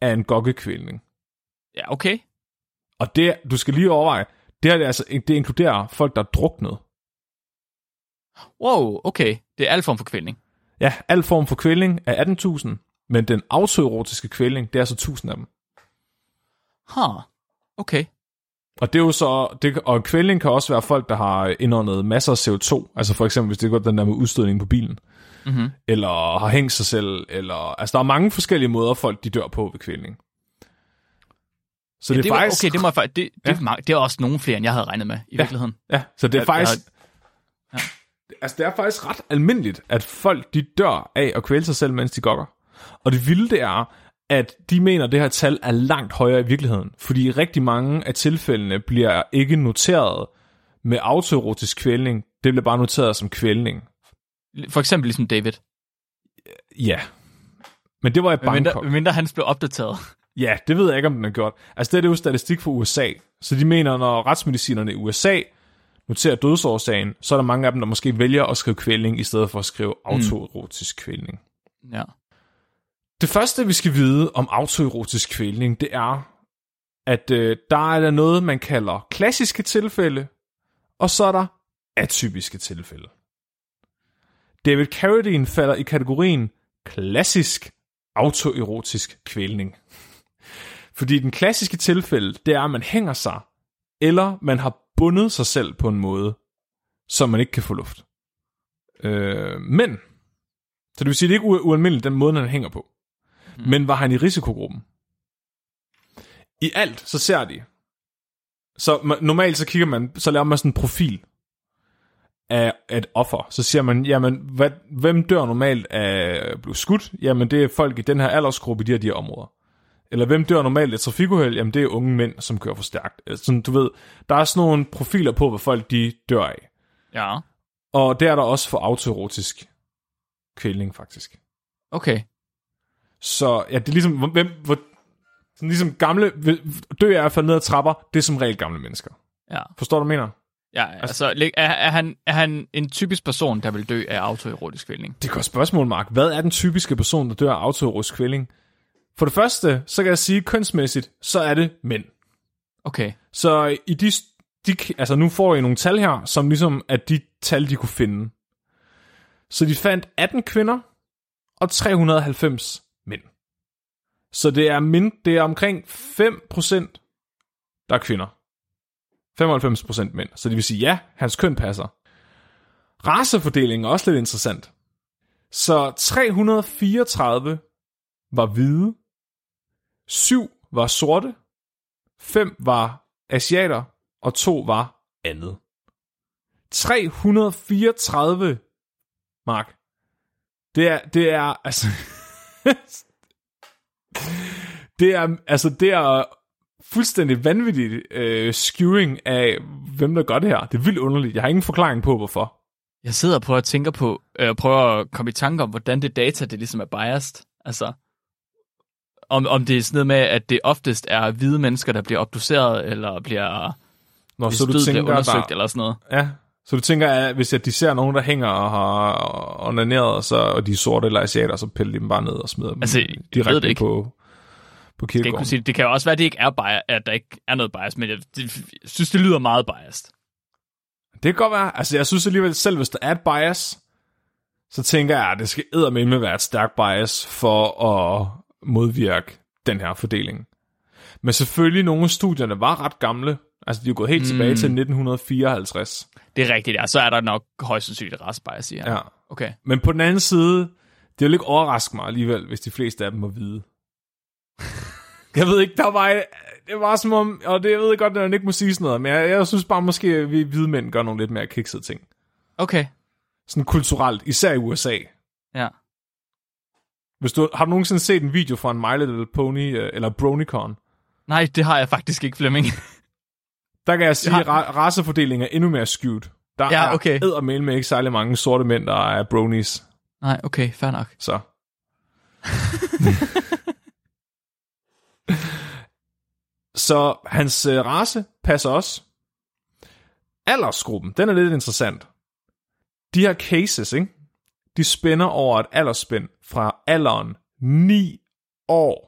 Speaker 1: er en gokkekvælning.
Speaker 2: Ja, okay.
Speaker 1: Og det, du skal lige overveje, det, her, det, altså, det inkluderer folk, der er druknet.
Speaker 2: Wow, okay. Det er al form for kvælning.
Speaker 1: Ja, al form for kvælning er 18.000, men den autoerotiske kvælning, det er så 1000 af dem.
Speaker 2: Huh. Okay.
Speaker 1: Og det er jo så, det, og kvælning kan også være folk, der har indåndet masser af CO2. Altså for eksempel, hvis det går den der med udstødning på bilen.
Speaker 2: Mm-hmm.
Speaker 1: Eller har hængt sig selv. Eller, altså der er mange forskellige måder, folk de dør på ved kvælning. Så
Speaker 2: Ja,
Speaker 1: det,
Speaker 2: det
Speaker 1: er faktisk...
Speaker 2: okay, det, må det, det,
Speaker 1: Ja.
Speaker 2: er mange, det er også nogle flere, end jeg havde regnet med, i
Speaker 1: Ja.
Speaker 2: virkeligheden.
Speaker 1: Ja, så det er
Speaker 2: Jeg-
Speaker 1: faktisk...
Speaker 2: jeg
Speaker 1: Altså, det er faktisk ret almindeligt, at folk de dør af at kvæle sig selv, mens de gokker. Og det vilde det er, at de mener, at det her tal er langt højere i virkeligheden. Fordi rigtig mange af tilfældene bliver ikke noteret med autoerotisk kvælning. Det bliver bare noteret som kvælning.
Speaker 2: For eksempel ligesom David.
Speaker 1: Ja. Men det var i
Speaker 2: Mindre,
Speaker 1: Bangkok.
Speaker 2: mindre han blev opdateret. <laughs>
Speaker 1: Ja, det ved jeg ikke, om den er gjort. Altså, det er det jo statistik for USA. Så de mener, når retsmedicinerne i USA noterer dødsårsagen, så er der mange af dem, der måske vælger at skrive kvælning, i stedet for at skrive autoerotisk kvælning.
Speaker 2: Ja.
Speaker 1: Det første, vi skal vide om autoerotisk kvælning, det er, at øh, der er der noget, man kalder klassiske tilfælde, og så er der atypiske tilfælde. David Carradine falder i kategorien klassisk autoerotisk kvælning. Fordi den klassiske tilfælde, det er, at man hænger sig, eller man har bundet sig selv på en måde, så man ikke kan få luft. Øh, men, så det vil sige, det er ikke u- ualmindeligt, den måde, han hænger på. Mm. Men var han i risikogruppen? I alt, så ser de. Så man, normalt så kigger man, så laver man sådan en profil. af et offer. Så siger man, jamen, hvad, hvem dør normalt af at blive skudt? Jamen, det er folk i den her aldersgruppe i de her, de her områder. Eller hvem dør normalt af trafikuheld? Jamen, det er unge mænd, som kører for stærkt. Altså, Sådan, du ved, der er sådan nogle profiler på, hvad folk de dør af.
Speaker 2: Ja,
Speaker 1: Og det er der også for autoerotisk kvælning, faktisk.
Speaker 2: okay.
Speaker 1: Så ja, det er ligesom, hvem, hvor, sådan ligesom gamle, dør af at falde ned ad trapper, det er som regel gamle mennesker.
Speaker 2: Ja,
Speaker 1: Forstår du, hvad jeg mener?
Speaker 2: ja altså, lig- er, er, han, er han en typisk person, der vil dø af autoerotisk kvælning?
Speaker 1: Det er godt spørgsmål, Mark. Hvad er den typiske person, der dør af autoerotisk kvælning? For det første, så kan jeg sige, kønsmæssigt, så er det mænd.
Speaker 2: Okay,
Speaker 1: Så i de, de, altså nu får I nogle tal her, som ligesom er de tal, de kunne finde. Så de fandt 18 kvinder og 390 mænd. Så det er, mind, det er omkring 5% der er kvinder. 95% mænd. Så det vil sige, ja, hans køn passer. Racefordelingen er også lidt interessant. Så 334 var hvide, 7 var sorte, 5 var asiater, og 2 var andet. 334, Mark. Det er, det er, altså... <laughs> <laughs> det er, altså, det er fuldstændig vanvittigt øh, skewing af, hvem der gør det her. Det er vildt underligt. Jeg har ingen forklaring på, hvorfor.
Speaker 2: jeg sidder og prøver at tænke på, øh, prøver at komme i tanke om, hvordan det data, det ligesom er biased. Altså, om, om det er sådan noget med, at det oftest er hvide mennesker, der bliver obduceret, eller bliver, hvis
Speaker 1: så du
Speaker 2: bliver
Speaker 1: tænker,
Speaker 2: undersøgt,
Speaker 1: der,
Speaker 2: eller sådan noget.
Speaker 1: Ja, så du tænker, at hvis at de ser nogen, der hænger og har onaneret, så, og de er sorte eller asiater, så piller de dem bare ned og smider dem
Speaker 2: Altså, ved
Speaker 1: direkte
Speaker 2: det ikke.
Speaker 1: på, på
Speaker 2: Skal ikke
Speaker 1: kirkegården.
Speaker 2: kunne sige, det. det kan jo også være, at det ikke er bias, at der ikke er noget bias, men jeg, det, jeg synes, det lyder meget biased.
Speaker 1: Det kan godt være. Altså, jeg synes alligevel selv, hvis der er et bias, så tænker jeg, at det skal eddermame være et stærkt bias for at modvirke den her fordeling. Men selvfølgelig, nogle af studierne var ret gamle. Altså, de er gået helt mm. tilbage til 1954.
Speaker 2: Det er rigtigt, ja. Så er der nok højst sandsynligt et racebias i her.
Speaker 1: Ja.
Speaker 2: Okay.
Speaker 1: Men på den anden side, det vil ikke overraske mig alligevel, hvis de fleste af dem var hvide. <laughs> jeg ved ikke, der var... Det var som om, og det jeg ved jeg godt, at man ikke må sige sådan noget, men jeg, jeg synes bare måske, at vi hvide mænd gør nogle lidt mere kiksede ting.
Speaker 2: Okay.
Speaker 1: Sådan kulturelt, især i USA.
Speaker 2: Ja.
Speaker 1: Hvis du, har du nogensinde set en video fra en My Little Pony, øh, eller BronyCon?
Speaker 2: Nej, det har jeg faktisk ikke, Flemming.
Speaker 1: Der kan jeg sige, at ra- racefordelingen er endnu mere skewed. Der
Speaker 2: Ja, okay.
Speaker 1: er eddermame med ikke særlig mange sorte mænd, der er bronies.
Speaker 2: Nej, okay, fair nok.
Speaker 1: Så. <laughs> så hans øh, race passer også. Aldersgruppen, den er lidt interessant. De her cases, ikke? de spænder over et aldersspænd fra alderen 9 år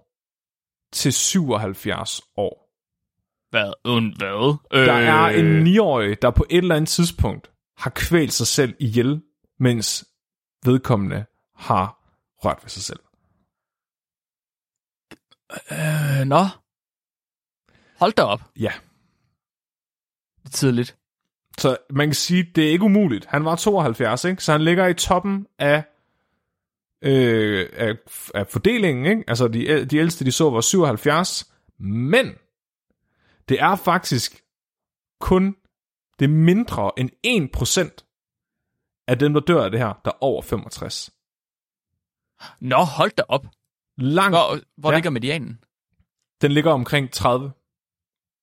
Speaker 1: til 77 år.
Speaker 2: Hvad? Und, hvad? Øh,
Speaker 1: Der er en 9-årig, der på et eller andet tidspunkt har kvælt sig selv ihjel, mens vedkommende har rørt ved sig selv.
Speaker 2: Øh, nå. Hold da op.
Speaker 1: Ja.
Speaker 2: Det er tidligt.
Speaker 1: Så man kan sige, det er ikke umuligt. Han var 72, ikke? så han ligger i toppen af, øh, af, af fordelingen. Ikke? Altså de, de ældste, de så, var 77. Men det er faktisk kun det mindre end 1% af dem, der dør af det her, der er over 65.
Speaker 2: Nå, hold da op.
Speaker 1: Langt,
Speaker 2: Hvor, hvor
Speaker 1: Ja.
Speaker 2: ligger medianen?
Speaker 1: den ligger omkring 30.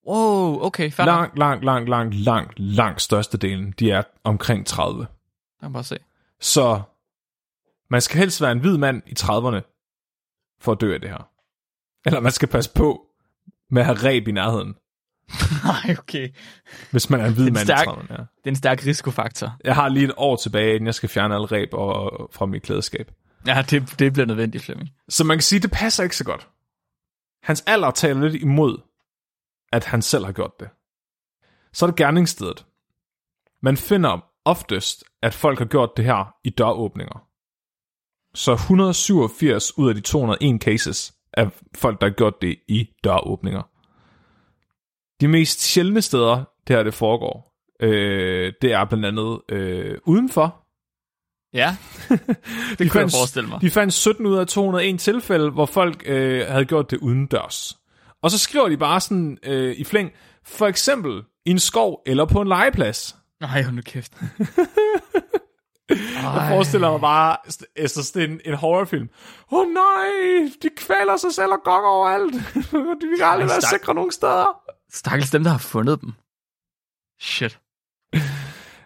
Speaker 2: Wow, okay, fair.
Speaker 1: Langt, langt, langt, langt, langt, langt størstedelen, de er omkring 30.
Speaker 2: Jeg kan bare se.
Speaker 1: Så man skal helst være en hvid mand i 30'erne for at dø af det her. Eller man skal passe på med at have ræb i nærheden, <laughs>
Speaker 2: Nej, okay.
Speaker 1: hvis man er en hvid mand
Speaker 2: stærk-
Speaker 1: i 30'erne. Ja.
Speaker 2: Det er en stærk risikofaktor.
Speaker 1: Jeg har lige et år tilbage, inden jeg skal fjerne alle ræb og, fra mit klædeskab.
Speaker 2: Ja, det, det bliver nødvendigt, Flemming.
Speaker 1: Så man kan sige, det passer ikke så godt. Hans alder taler lidt imod, at han selv har gjort det. Så er det gerningsstedet. Man finder oftest, at folk har gjort det her i døråbninger. Så 187 ud af de 201 cases er folk, der har gjort det i døråbninger. De mest sjældne steder, det her det foregår, øh, det er blandt andet øh, udenfor,
Speaker 2: Ja,
Speaker 1: de <laughs>
Speaker 2: det kunne jeg forestille mig.
Speaker 1: De fandt 17 ud af 201 tilfælde, hvor folk øh, havde gjort det udendørs. Og så skriver de bare sådan øh, i flæng, for eksempel i en skov eller på en legeplads.
Speaker 2: Nej, nu kæft. <laughs>
Speaker 1: Jeg forestiller mig bare, altså sådan en, en horrorfilm. Åh oh, nej, de kvæler sig selv og går overalt. <laughs> de kan aldrig
Speaker 2: Ej,
Speaker 1: være sikre nogen steder.
Speaker 2: Stakkels dem, der har fundet dem. Shit. <laughs>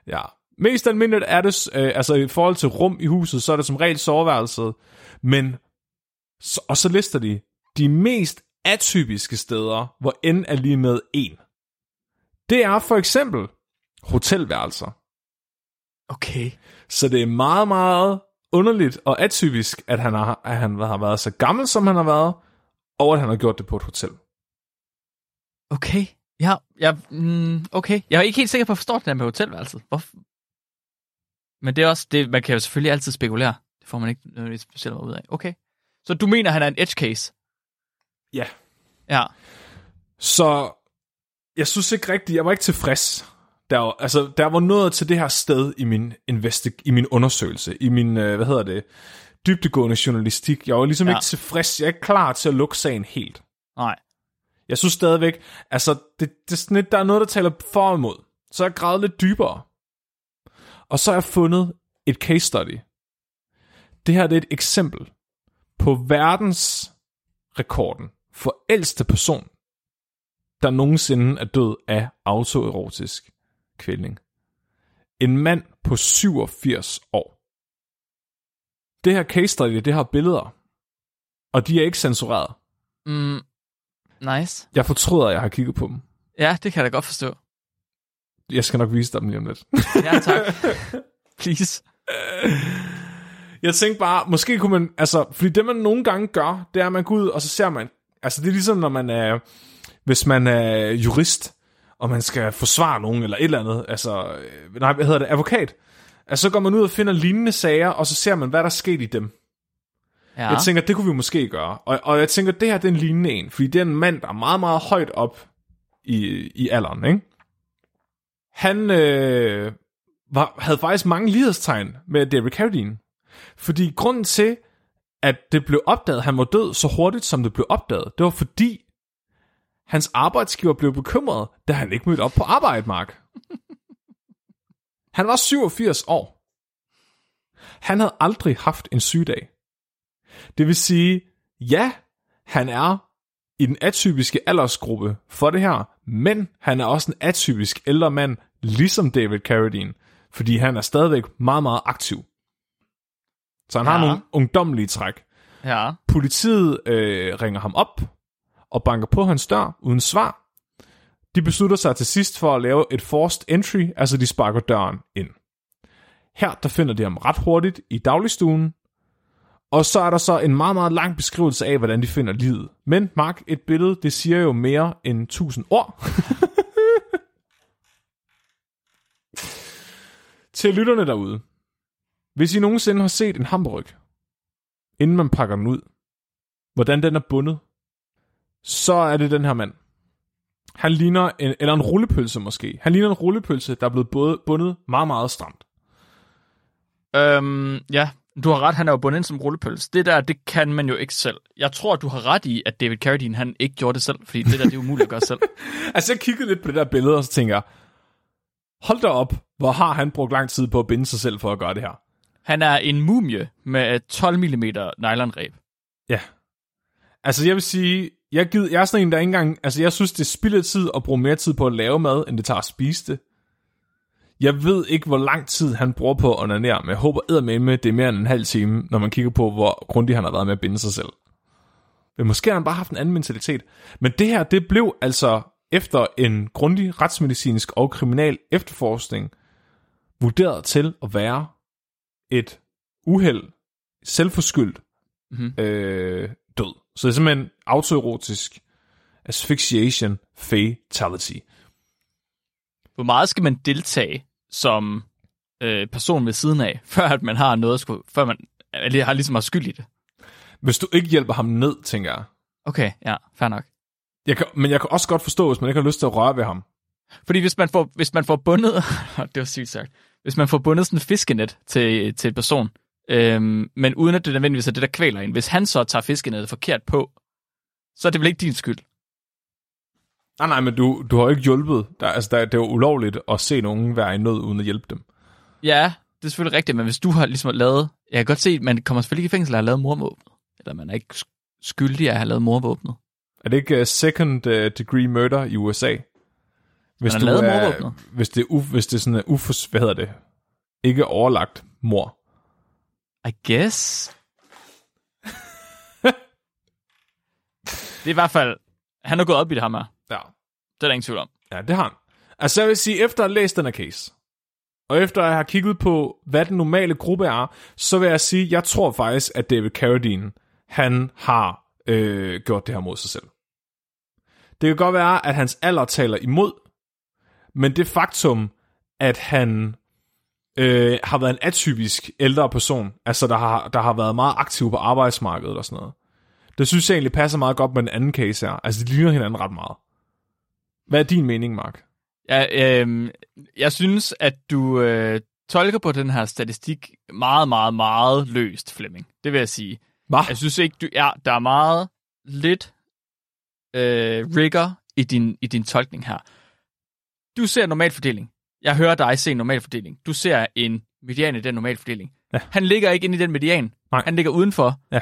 Speaker 1: Ja. Mest almindeligt er det, øh, altså i forhold til rum i huset, så er det som regel soveværelset. Men, så, og så lister de de mest atypiske steder, hvor n er lige med 1. Det er for eksempel hotelværelser.
Speaker 2: Okay.
Speaker 1: Så det er meget, meget underligt og atypisk, at han har, at han har været så gammel, som han har været, og at han har gjort det på et hotel.
Speaker 2: Okay. Ja, ja, mm, okay. Jeg er ikke helt sikker på at forstå det der med hotelværelset. Hvorfor? Men det er også, det, man kan jo selvfølgelig altid spekulere. Det får man ikke nødvendigvis specielt ud af. Okay. Så du mener, han er en edge case?
Speaker 1: Ja.
Speaker 2: Ja.
Speaker 1: Så jeg synes ikke rigtigt, jeg var ikke tilfreds. Der var, altså, der var noget til det her sted i min, investi- i min undersøgelse, i min, øh, hvad hedder det, dybtegående journalistik. Jeg var ligesom
Speaker 2: Ja.
Speaker 1: ikke tilfreds. Jeg er ikke klar til at lukke sagen helt.
Speaker 2: Nej.
Speaker 1: Jeg synes stadigvæk, altså, det, det er sådan lidt, der er noget, der taler for og imod. Så jeg gravet lidt dybere. Og så har jeg fundet et case study. Det her det er et eksempel på verdensrekorden for ældste person, der nogensinde er død af autoerotisk kvælning. En mand på 87 år. Det her case study, det har billeder, og de er ikke censureret.
Speaker 2: Mm, nice.
Speaker 1: Jeg fortryder, at jeg har kigget på dem.
Speaker 2: Ja, det kan jeg da godt forstå.
Speaker 1: Jeg skal nok vise dig dem lige om lidt. <laughs>
Speaker 2: Ja, tak. <laughs> Please.
Speaker 1: Jeg tænkte bare, måske kunne man, altså, fordi det man nogle gange gør, det er, at man går ud, og så ser man, altså det er ligesom, når man er, hvis man er jurist, og man skal forsvare nogen, eller et eller andet, altså, øh, nej, hvad hedder det, advokat, altså så går man ud og finder lignende sager, og så ser man, hvad der er sket i dem.
Speaker 2: Ja.
Speaker 1: Jeg tænker, det kunne vi måske gøre. Og, og jeg tænker, det her det er en lignende en, fordi det er en mand, der er meget, meget højt op i, i alderen, ikke? Han øh, var, havde faktisk mange lighedstegn med David Carradine. Fordi grunden til, at det blev opdaget, at han var død så hurtigt, som det blev opdaget, det var fordi, hans arbejdsgiver blev bekymret, da han ikke mødte op på arbejde, Mark. Han var 87 år. Han havde aldrig haft en sygedag. Det vil sige, ja, han er i den atypiske aldersgruppe for det her, men han er også en atypisk ældre mand, ligesom David Carradine, fordi han er stadigvæk meget, meget aktiv. Så han ja. har nogle ungdommelige træk.
Speaker 2: Ja.
Speaker 1: Politiet øh, ringer ham op og banker på hans dør uden svar. De beslutter sig til sidst for at lave et forced entry, altså de sparker døren ind. Her der finder de ham ret hurtigt i dagligstuen, og så er der så en meget, meget lang beskrivelse af, hvordan de finder livet. Men Mark, et billede, det siger jo mere end 1000 ord. <laughs> Til lytterne derude. Hvis I nogensinde har set en hamburg, inden man pakker den ud, hvordan den er bundet, så er det den her mand. Han ligner en, eller en rullepølse måske. Han ligner en rullepølse, der er blevet både, bundet meget, meget stramt.
Speaker 2: Øhm, ja, du har ret, han er jo bundet ind som rullepøls. Det der, det kan man jo ikke selv. Jeg tror, du har ret i, at David Carradine, han ikke gjorde det selv, fordi det der, det er umuligt at gøre selv. <laughs>
Speaker 1: Altså, jeg kiggede lidt på det der billede, og så tænker jeg, hold da op, hvor har han brugt lang tid på at binde sig selv for at gøre det her.
Speaker 2: Han er en mumie med 12 mm nylonreb.
Speaker 1: Ja. Altså, jeg vil sige, jeg, gider, jeg er sådan en, der ikke engang... Altså, jeg synes, det spilder tid at bruge mere tid på at lave mad, end det tager at spise det. Jeg ved ikke, hvor lang tid han bruger på at onanere, men jeg håber eddermame med, det er mere end en halv time, når man kigger på, hvor grundig han har været med at binde sig selv. Men måske har han bare haft en anden mentalitet. Men det her, det blev altså efter en grundig retsmedicinsk og kriminal efterforskning vurderet til at være et uheld, selvforskyldt
Speaker 2: Mhm.
Speaker 1: øh. Så det er simpelthen autoerotisk asphyxiation fatality.
Speaker 2: Hvor meget skal man deltage som øh, person ved siden af, <laughs> før at man har noget at skulle, før man eller har ligesom har skyld i det?
Speaker 1: Hvis du ikke hjælper ham ned, tænker jeg.
Speaker 2: Okay, ja, fair nok.
Speaker 1: jeg kan, men jeg kan også godt forstå, hvis man ikke har lyst til at røre ved ham.
Speaker 2: Fordi hvis man får, hvis man får bundet, <laughs> det var sygt sagt, hvis man får bundet sådan en fiskenet til, til en person, øhm, men uden at det nødvendigvis er det, der kvæler en, hvis han så tager fiskenettet forkert på, så er det vel ikke din skyld.
Speaker 1: Nej, nej, men du, du har jo ikke hjulpet. Der, altså, der, det er jo ulovligt at se nogen være i nød, uden at hjælpe dem.
Speaker 2: Ja, det er selvfølgelig rigtigt, men hvis du har ligesom lavet... Jeg kan godt se, at man kommer selvfølgelig ikke i fængsel at have lavet morvåbnet. Eller man er ikke sk- skyldig at have lavet morvåbnet.
Speaker 1: Er det ikke uh, second uh, degree murder i USA? Hvis
Speaker 2: Man har lavet
Speaker 1: er,
Speaker 2: mordvåbnet.
Speaker 1: hvis det, er u, hvis det er sådan en ufors, hvad hedder det? Ikke overlagt mor.
Speaker 2: I guess. <laughs> det er i hvert fald... Han er gået op i det her med.
Speaker 1: Ja.
Speaker 2: Det er der ingen tvivl om.
Speaker 1: Ja, det har han. Altså jeg vil sige, efter at have læst den her case, og efter at have kigget på, hvad den normale gruppe er, så vil jeg sige, jeg tror faktisk, at David Carradine, han har øh, gjort det her mod sig selv. Det kan godt være, at hans alder taler imod, men det faktum, at han øh, har været en atypisk ældre person, altså der har, der har været meget aktiv på arbejdsmarkedet og sådan noget, det synes jeg egentlig passer meget godt med den anden case her. Altså, de ligner hinanden ret meget. Hvad er din mening, Mark?
Speaker 2: Ja, øh, jeg synes, at du øh, tolker på den her statistik meget, meget, meget løst, Flemming. Det vil jeg sige.
Speaker 1: Hvad?
Speaker 2: Jeg synes ikke, du, ja, der er meget lidt øh, rigor i din, i din tolkning her. Du ser normalfordeling. Jeg hører dig se en normalfordeling. Du ser en median i den normalfordeling.
Speaker 1: Ja.
Speaker 2: Han ligger ikke inde i den median.
Speaker 1: Nej.
Speaker 2: Han ligger udenfor.
Speaker 1: Ja.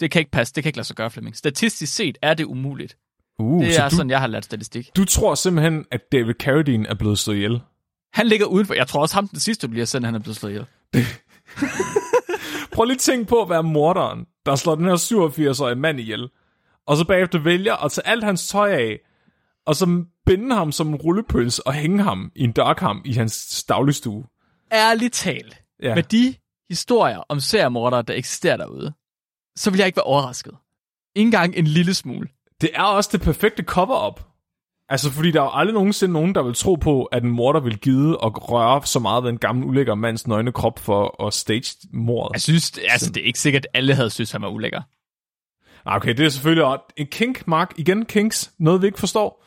Speaker 2: Det kan ikke passe. Det kan ikke lade sig gøre, Flemming. Statistisk set er det umuligt.
Speaker 1: Uh,
Speaker 2: Det
Speaker 1: så
Speaker 2: er
Speaker 1: du,
Speaker 2: sådan, jeg har lært statistik.
Speaker 1: du tror simpelthen, at David Carradine er blevet slået ihjel?
Speaker 2: Han ligger udenfor. Jeg tror også, ham den sidste, har sendt, han er blevet slået ihjel. <laughs>
Speaker 1: Prøv lige at tænke på at være morderen, der slår den her 87-årige mand ihjel, og så bagefter vælger at tage alt hans tøj af, og så binde ham som en rullepøls og hænge ham i en dørkam i hans dagligstue.
Speaker 2: Ærligt talt.
Speaker 1: Ja.
Speaker 2: Med de historier om seriemordere, der eksisterer derude, så vil jeg ikke være overrasket. Ikke engang en lille smule.
Speaker 1: Det er også det perfekte cover-up. Altså, fordi der er jo aldrig nogensinde nogen, der vil tro på, at en morder vil gide og røre så meget ved en gammel ulækker mands nøgne krop for at stage mordet.
Speaker 2: Jeg synes, altså, det er ikke sikkert, at alle havde synes, han var ulækker.
Speaker 1: Ah, Okay, det er selvfølgelig en kink, Mark. Igen, kinks. Noget, vi ikke forstår.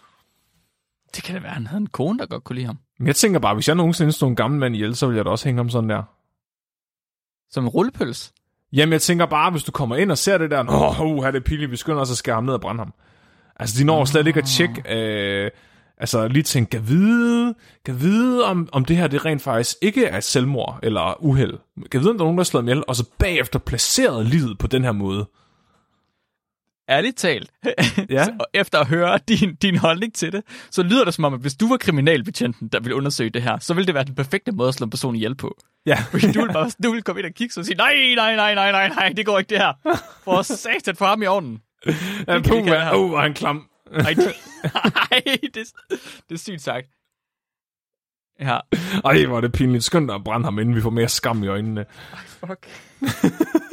Speaker 2: Det kan da være, han havde en kone, der godt kunne lide ham.
Speaker 1: Men jeg tænker bare, hvis jeg nogensinde stod en gammel mand ihjel, så ville jeg da også hænge ham sådan der.
Speaker 2: Som en rullepøls.
Speaker 1: Jamen, jeg tænker bare, hvis du kommer ind og ser det der, Nå, uh, her er det pinligt, vi skynder os at skære ham ned og brænde ham. Altså, de når slet ikke at tjekke, øh, altså lige tænke, kan vide, kan vide om, om det her det rent faktisk ikke er selvmord eller uheld. Kan vide, om der er nogen, der har slået ihjel, og så bagefter placeret livet på den her måde.
Speaker 2: Ærligt talt. <laughs>
Speaker 1: Ja.
Speaker 2: og efter at høre din, din holdning til det, så lyder det som om, at hvis du var kriminalbetjenten, der ville undersøge det her, så ville det være den perfekte måde at slå en person ihjel på.
Speaker 1: Ja. <laughs>
Speaker 2: Fordi du vil, bare, du vil komme ind og kigge og sige, nej, nej, nej, nej, nej, nej, det går ikke det her. For satan for ham i ovnen.
Speaker 1: ja puh,
Speaker 2: ham.
Speaker 1: uh, var han klam.
Speaker 2: Ej, det, ej, det, det er sygt sagt. Ja,
Speaker 1: Ej, hvor er det pinligt. Dig at brænde ham, inden vi får mere skam i øjnene.
Speaker 2: fuck.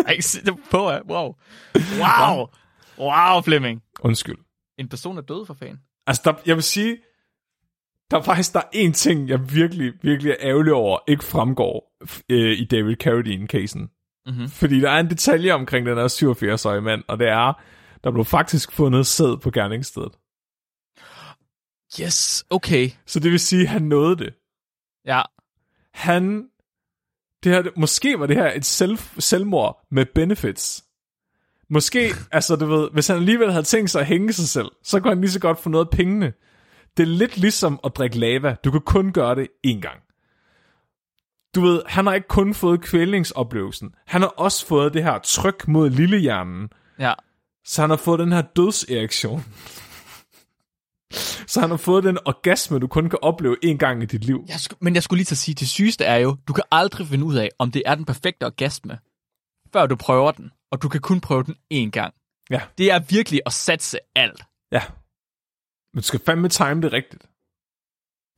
Speaker 2: Ej, se det på, wow. Wow. Wow, Flemming.
Speaker 1: Undskyld.
Speaker 2: En person er død for fan.
Speaker 1: Altså, der, jeg vil sige, der er faktisk der er en ting, jeg virkelig, virkelig er ærgerlig over, ikke fremgår øh, i David Carradine-casen.
Speaker 2: Mhm.
Speaker 1: Fordi der er en detalje omkring den her 87-årige mand, og det er, der blev faktisk fundet sæd på gerningsstedet.
Speaker 2: Yes, okay.
Speaker 1: Så det vil sige, at han nåede det.
Speaker 2: Ja,
Speaker 1: Han, det her, måske var det her et selv, selvmord med benefits. Måske, altså du ved, hvis han alligevel havde tænkt sig at hænge sig selv, så kunne han lige så godt få noget af pengene. Det er lidt ligesom at drikke lava. Du kan kun gøre det én gang. Du ved, han har ikke kun fået kvælningsoplevelsen. Han har også fået det her tryk mod lillehjernen.
Speaker 2: ja.
Speaker 1: Så han har fået den her dødserektion. Så han har fået den orgasme, du kun kan opleve én gang i dit liv.
Speaker 2: Jeg sku, men jeg skulle lige til at sige, det sygeste er jo, du kan aldrig finde ud af, om det er den perfekte orgasme, før du prøver den. Og du kan kun prøve den én gang.
Speaker 1: Ja.
Speaker 2: Det er virkelig at satse alt.
Speaker 1: Ja. Men du skal fandme time det rigtigt.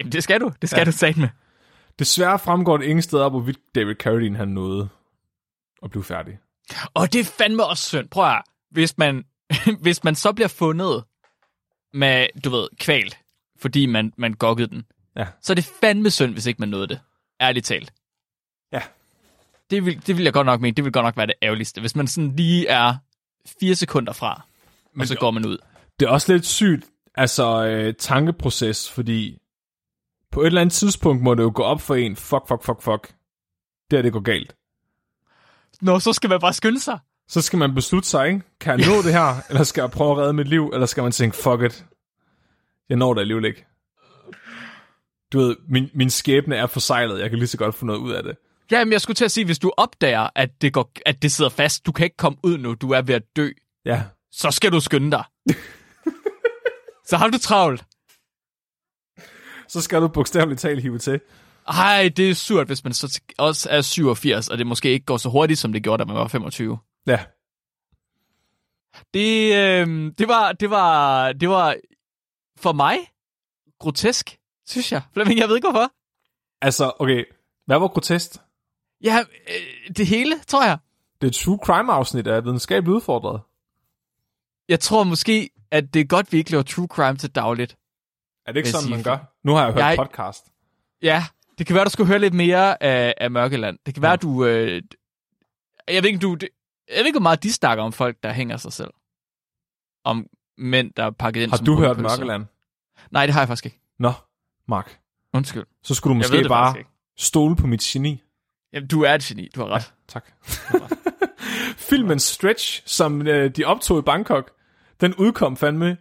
Speaker 2: Jamen, det skal du. Det skal
Speaker 1: Ja.
Speaker 2: du sige med.
Speaker 1: Desværre fremgår det ingen steder, hvorvidt David Carradine han nåede at blive færdig.
Speaker 2: Og det er fandme også synd. Prøv at hvis man, <laughs> hvis man så bliver fundet med, du ved, kvalt, fordi man, man gokkede den,
Speaker 1: Ja.
Speaker 2: så er det fandme synd, hvis ikke man nåede det. Ærligt talt. Det vil, det vil jeg godt nok mene, det vil godt nok være det ærgerligste. Hvis man sådan lige er fire sekunder fra, Men og så
Speaker 1: det-
Speaker 2: går man ud.
Speaker 1: Det er også lidt sygt, altså øh, tankeproces, fordi på et eller andet tidspunkt må det jo gå op for en, fuck, fuck, fuck, fuck. Det er det går galt.
Speaker 2: Nå, så skal man bare skynde sig.
Speaker 1: Så skal man beslutte sig, ikke? Kan jeg nå <laughs> det her, eller skal jeg prøve at redde mit liv, eller skal man tænke, fuck it. Jeg når det alligevel ikke. Du ved, min, min skæbne er forsejlet. Jeg kan lige så godt få noget ud af det.
Speaker 2: Ja, men jeg skulle til at sige, hvis du opdager, at det, går, at det sidder fast, du kan ikke komme ud nu, du er ved at dø,
Speaker 1: Ja.
Speaker 2: så skal du skynde dig. <laughs> så har du travlt.
Speaker 1: Så skal du bogstaveligt talt hive til.
Speaker 2: Ej, det er surt, hvis man så også er 87, og det måske ikke går så hurtigt, som det gjorde, da man var 25.
Speaker 1: Ja.
Speaker 2: Det, øh, det, var, det, var, det var for mig grotesk, synes jeg. Flemming, jeg ved ikke hvorfor.
Speaker 1: Altså, okay. Hvad var grotesk?
Speaker 2: Ja, øh, det hele, tror jeg.
Speaker 1: Det er true crime afsnit er videnskabeligt udfordret.
Speaker 2: Jeg tror måske, at det er godt, vi ikke laver true crime til dagligt.
Speaker 1: Er det ikke sådan, man gør? Nu har jeg hørt
Speaker 2: Jeg-
Speaker 1: podcast.
Speaker 2: Ja, det kan være, du skulle høre lidt mere af, af Mørkeland. Det kan være, du... Øh, jeg ved ikke, du... Det, jeg ved ikke, hvor meget de snakker om folk, der hænger sig selv. Om mænd, der er pakket ind
Speaker 1: Har
Speaker 2: som
Speaker 1: du hørt. Mørkeland?
Speaker 2: Nej, det har jeg faktisk ikke.
Speaker 1: Nå, Mark.
Speaker 2: Undskyld.
Speaker 1: Så skulle du måske bare stole på mit geni.
Speaker 2: Jamen, du er et geni. Du har ret.
Speaker 1: Tak. <laughs> Filmen Stretch, som øh, de optog i Bangkok, den udkom fandme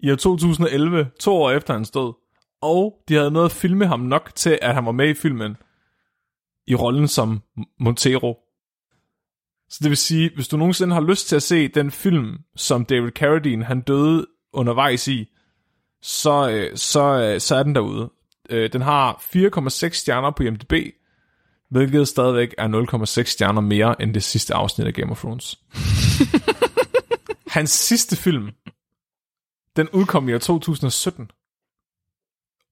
Speaker 1: i år 2011, to år efter han stod. Og de havde noget at filme ham nok til, at han var med i filmen i rollen som Montero. Så det vil sige, hvis du nogensinde har lyst til at se den film, som David Carradine han døde undervejs i, så, øh, så, øh, så er den derude. Øh, den har 4,6 stjerner på IMDb, hvilket stadigvæk er 0,6 stjerner mere end det sidste afsnit af Game of Thrones. <laughs> Hans sidste film, den udkom i år 2017.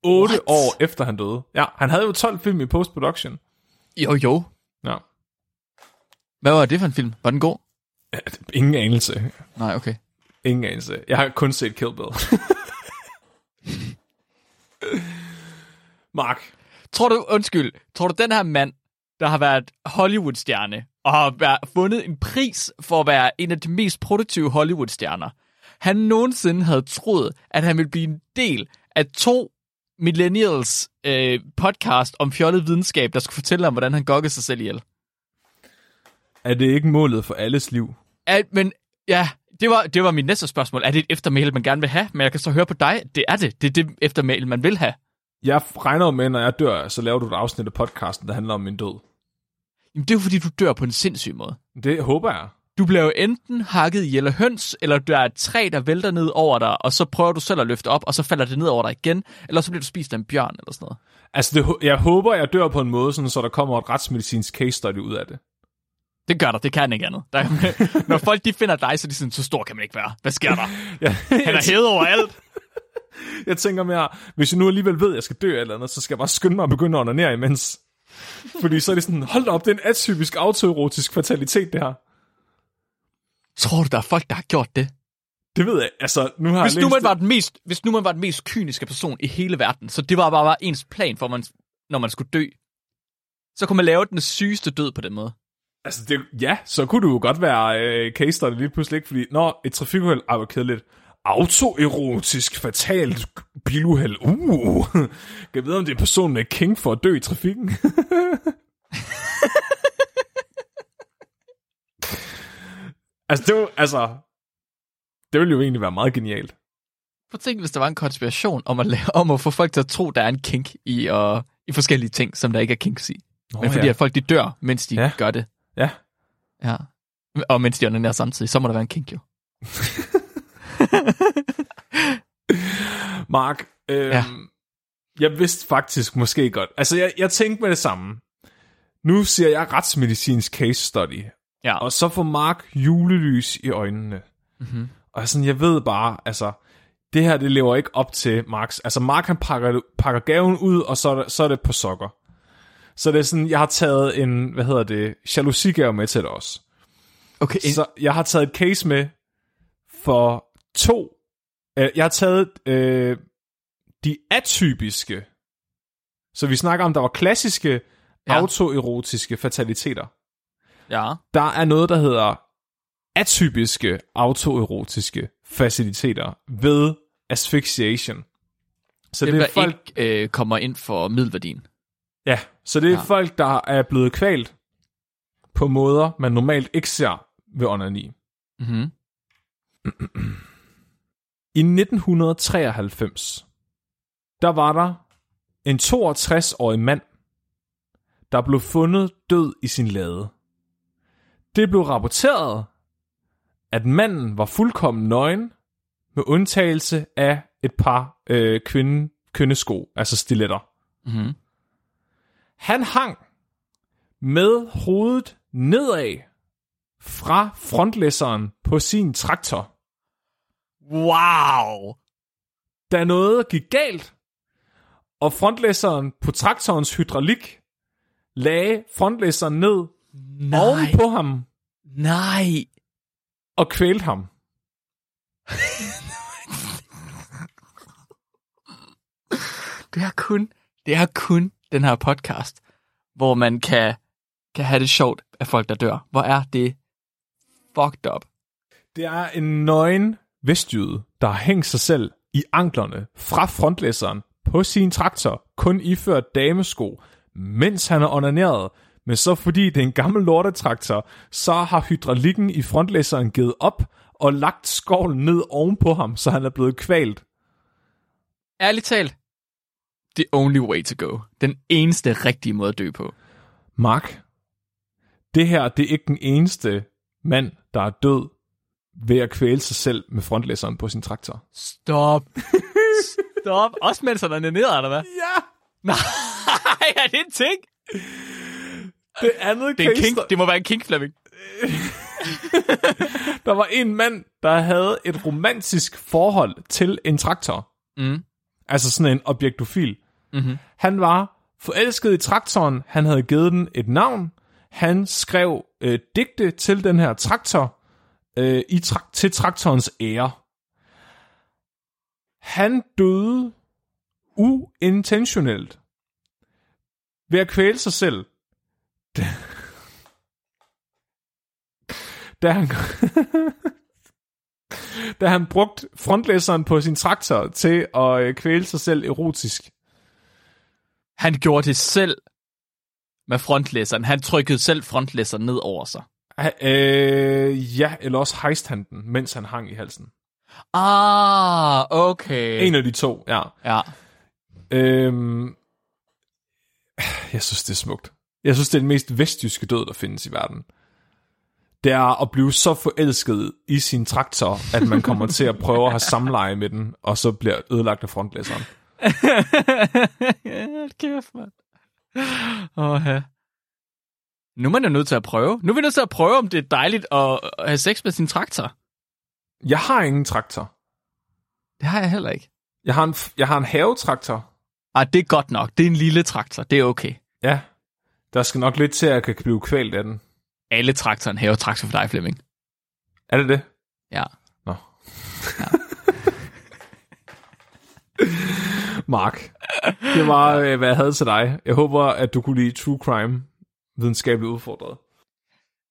Speaker 1: 8
Speaker 2: What?
Speaker 1: år efter han døde. Ja, han havde jo 12 film i post-production.
Speaker 2: Jo, jo.
Speaker 1: Ja.
Speaker 2: Hvad var det for en film? Var den god?
Speaker 1: Ingen anelse.
Speaker 2: Nej, okay.
Speaker 1: Ingen anelse. Jeg har kun set Kill Bill. <laughs> Mark.
Speaker 2: Tror du, undskyld, tror du den her mand, der har været Hollywood-stjerne, og har været, fundet en pris for at være en af de mest produktive Hollywood-stjerner, han nogensinde havde troet, at han ville blive en del af to millennials øh, podcast om fjollet videnskab, der skulle fortælle ham, hvordan han gokkede sig selv ihjel.
Speaker 1: Er det ikke målet for alles liv?
Speaker 2: At, men ja, det var, det var mit næste spørgsmål. Er det et eftermæl, man gerne vil have? Men jeg kan så høre på dig, det er det. Det er det eftermæl, man vil have.
Speaker 1: Jeg regner med, når jeg dør, så laver du et afsnit af podcasten, der handler om min død.
Speaker 2: Jamen, det er jo fordi, du dør på en sindssyg måde.
Speaker 1: Det håber jeg.
Speaker 2: Du bliver jo enten hakket i eller høns, eller der er et træ, der vælter ned over dig, og så prøver du selv at løfte op, og så falder det ned over dig igen, eller så bliver du spist af en bjørn, eller sådan noget.
Speaker 1: Altså, det, jeg håber, jeg dør på en måde, sådan, så der kommer et retsmedicinsk case study ud af det.
Speaker 2: Det gør der, det kan ikke andet. Der, <laughs> når folk de finder dig, så er de sådan, så stor kan man ikke være. Hvad sker der? <laughs>
Speaker 1: Ja,
Speaker 2: Han er hævet over alt. <laughs>
Speaker 1: jeg tænker mere, hvis jeg nu alligevel ved, at jeg skal dø eller andet, så skal jeg bare skynde mig at begynde at onanere imens. Fordi så er det sådan, hold da op, det er en atypisk autoerotisk fatalitet, det her.
Speaker 2: Tror du, der er folk, der har gjort det?
Speaker 1: Det ved jeg, altså, nu har
Speaker 2: Hvis
Speaker 1: jeg
Speaker 2: nu, man var den mest, hvis nu man var den mest kyniske person i hele verden, så det var bare, bare ens plan for, man, når man skulle dø, så kunne man lave den sygeste død på den måde.
Speaker 1: Altså, det, ja, så kunne du jo godt være øh, case study lige pludselig, ikke? Fordi, når et trafikuheld, ej, hvor kedeligt. Autoerotisk fatalt biluheld. Uh, kan jeg vide, om det er personen er king for at dø i trafikken? <laughs> altså, det var, altså, det ville jo egentlig være meget genialt.
Speaker 2: Prøv at tænke, hvis der var en konspiration om at, lave, om at få folk til at tro, der er en kink i, uh, i forskellige ting, som der ikke er kinks i.
Speaker 1: Nå,
Speaker 2: Men fordi
Speaker 1: ja.
Speaker 2: at folk de dør, mens de
Speaker 1: ja.
Speaker 2: gør det.
Speaker 1: Ja.
Speaker 2: Ja. Og mens de onanerer samtidig, så må der være en kink jo. <laughs>
Speaker 1: Mark, øhm, ja. Jeg vidste faktisk måske godt. Altså, jeg, jeg tænkte med det samme. Nu siger jeg retsmedicinsk case study,
Speaker 2: Ja.
Speaker 1: og så får Mark julelys i øjnene.
Speaker 2: Mm-hmm.
Speaker 1: Og sådan, jeg ved bare, altså, det her, det lever ikke op til Marks. Altså, Mark, han pakker, pakker gaven ud, og så er, det, så er det på sokker. Så det er sådan, jeg har taget en, hvad hedder det, jalousigave med til det også.
Speaker 2: Okay,
Speaker 1: Så jeg har taget et case med for to. Øh, jeg har taget øh, de atypiske. Så vi snakker om, der var klassiske, ja. Autoerotiske fataliteter.
Speaker 2: ja.
Speaker 1: Der er noget, der hedder atypiske autoerotiske faciliteter ved asphyxiation. Så
Speaker 2: det,
Speaker 1: det, er folk,
Speaker 2: ikke øh, kommer ind for middelværdien.
Speaker 1: ja, så det er. Ja. folk, der er blevet kvalt på måder, man normalt ikke ser ved onani.
Speaker 2: Mm-hmm.
Speaker 1: I 1993, der var der en 62-årig mand, der blev fundet død i sin lade. Det blev rapporteret, at manden var fuldkommen nøgen, med undtagelse af et par øh, kvinde, kvindesko, altså stiletter.
Speaker 2: Mm-hmm.
Speaker 1: Han hang med hovedet nedad fra frontlæsseren på sin traktor.
Speaker 2: Wow!
Speaker 1: Da noget gik galt, og frontlæsseren på traktorens hydraulik lagde frontlæsseren ned
Speaker 2: Nej,
Speaker 1: oven på ham
Speaker 2: nej.
Speaker 1: og kvælte ham.
Speaker 2: Det er kun, det er kun den her podcast, hvor man kan, kan have det sjovt af folk, der dør. Hvor er det fucked up.
Speaker 1: Det er en nøgen vestjyde, der har hængt sig selv i anklerne fra frontlæsseren på sin traktor, kun iført damesko, mens han er onaneret. Men så fordi det er en gammel lortetraktor, så har hydraulikken i frontlæsseren givet op og lagt skovlen ned oven på ham, så han er blevet kvalt.
Speaker 2: Ærligt talt, the only way to go. Den eneste rigtige måde at dø på.
Speaker 1: Mark, det her det er ikke den eneste mand, der er død ved at kvæle sig selv med frontlæsseren på sin traktor.
Speaker 2: Stop. Stop. Også mens han er nede, eller hvad?
Speaker 1: Ja!
Speaker 2: Nej, er det en ting?
Speaker 1: Det andet
Speaker 2: Det, er en kink.
Speaker 1: der,
Speaker 2: det må være en kink, Flemming. <laughs>
Speaker 1: der var en mand, der havde et romantisk forhold til en traktor.
Speaker 2: Mm.
Speaker 1: Altså sådan en objektofil.
Speaker 2: Mhm.
Speaker 1: Han var forelsket i traktoren, han havde givet den et navn, han skrev øh, digte til den her traktor, øh, i tra- til traktorens ære. Han døde uintentionelt ved at kvæle sig selv. Da, <laughs> da han, <laughs> da han brugte frontlæseren på sin traktor til at øh, kvæle sig selv erotisk.
Speaker 2: Han gjorde det selv med frontlæseren. Han trykkede selv frontlæseren ned over sig.
Speaker 1: Øh, ja, eller også hejste han den, mens han hang i halsen.
Speaker 2: Ah, okay.
Speaker 1: En af de to, ja.
Speaker 2: Ja.
Speaker 1: Øhm, jeg synes, det er smukt. Jeg synes, det er den mest vestjyske død, der findes i verden. Det er at blive så forelsket i sin traktor, at man kommer til at prøve at have samleje med den, og så bliver ødelagt af frontlæseren. <laughs>
Speaker 2: Kæft, mand. Åh, ja. Nu er man jo nødt til at prøve. Nu er vi nødt til at prøve, om det er dejligt at at have sex med sin traktor.
Speaker 1: Jeg har ingen traktor.
Speaker 2: Det har jeg heller ikke.
Speaker 1: Jeg har en, jeg har en havetraktor.
Speaker 2: Ah, det er godt nok. Det er en lille traktor. Det er okay.
Speaker 1: Ja, der skal nok lidt til, at jeg kan blive kvalt af den.
Speaker 2: Alle traktorer en havetraktor for dig, Flemming.
Speaker 1: Er det det?
Speaker 2: Ja.
Speaker 1: Nå. <laughs> Mark, det var, øh, hvad jeg havde til dig. Jeg håber, at du kunne lide True Crime videnskabeligt udfordret.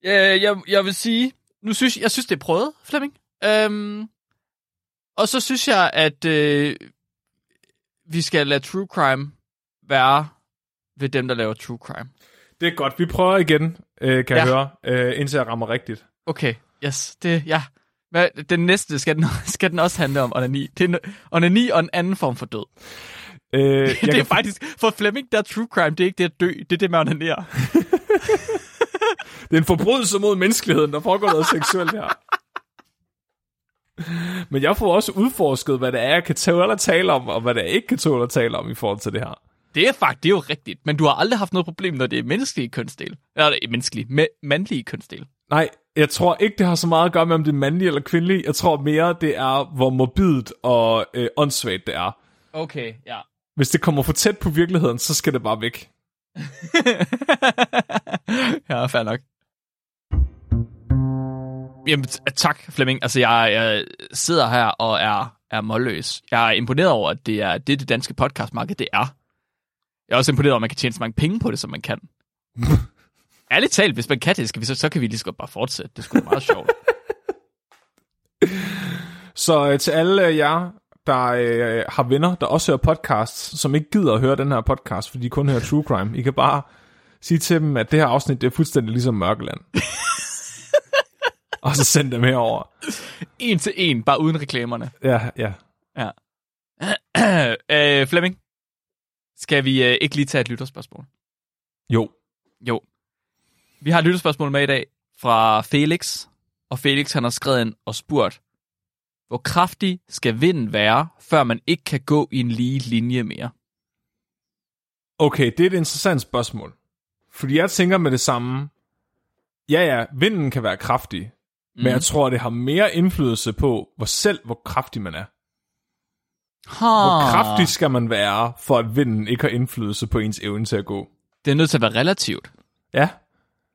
Speaker 2: Øh, jeg, jeg vil sige, nu synes jeg synes, det er prøvet, Flemming. Øhm, og så synes jeg, at øh, vi skal lade true crime være ved dem, der laver true crime.
Speaker 1: Det er godt. Vi prøver igen, øh, kan ja. jeg høre, øh, indtil jeg rammer rigtigt.
Speaker 2: Okay, yes, det, ja. Hvad, den næste, skal den, <laughs> skal den også handle om onani? Det er onani og en anden form for død.
Speaker 1: Øh, jeg <laughs>
Speaker 2: det er
Speaker 1: kan,
Speaker 2: faktisk, for Flemming, der er true crime, det er ikke det at dø, det er det med at onanere. <laughs>
Speaker 1: det er en forbrydelse mod menneskeligheden, der foregår noget seksuelt her. Men jeg får også udforsket, hvad det er, jeg kan tåle at tale om, og hvad det er, jeg ikke kan tåle at tale om i forhold til det her.
Speaker 2: Det er faktisk, det er jo rigtigt, men du har aldrig haft noget problem, når det er menneskelige kønsdel. Eller det er menneskelige, ma- mandlige kønsdel.
Speaker 1: Nej, jeg tror ikke, det har så meget at gøre med, om det er mandligt eller kvindeligt. Jeg tror mere, det er, hvor morbidt og øh, åndssvagt det er.
Speaker 2: Okay, ja.
Speaker 1: Hvis det kommer for tæt på virkeligheden, så skal det bare væk. <laughs>
Speaker 2: ja, fair nok. Jamen, tak, Flemming. Altså, jeg, jeg sidder her og er, er målløs. Jeg er imponeret over, at det er det, det danske podcastmarked, det er. Jeg er også imponeret over, at man kan tjene så mange penge på det, som man kan. <laughs> Ærligt talt, hvis man kan det, skal vi så, så kan vi lige så godt bare fortsætte. Det skulle meget sjovt. <laughs>
Speaker 1: Så øh, til alle øh, jer, der øh, har venner, der også hører podcasts, som ikke gider at høre den her podcast, fordi de kun hører True Crime, I kan bare sige til dem, at det her afsnit det er fuldstændig ligesom Mørkeland. <laughs> og så send dem herover.
Speaker 2: En til en, bare uden reklamerne.
Speaker 1: Ja, ja.
Speaker 2: Ja. <clears throat> øh, Flemming, skal vi øh, ikke lige tage et lytterspørgsmål?
Speaker 1: Jo.
Speaker 2: Jo. Vi har et lytterspørgsmål med i dag fra Felix, og Felix han har skrevet ind og spurgt, hvor kraftig skal vinden være, før man ikke kan gå i en lige linje mere?
Speaker 1: Okay, det er et interessant spørgsmål. Fordi jeg tænker med det samme. Ja, ja, vinden kan være kraftig. Mm. Men jeg tror, det har mere indflydelse på, hvor selv hvor kraftig man er.
Speaker 2: Ha.
Speaker 1: Hvor kraftig skal man være, for at vinden ikke har indflydelse på ens evne til at gå?
Speaker 2: Det er nødt til at være relativt.
Speaker 1: Ja.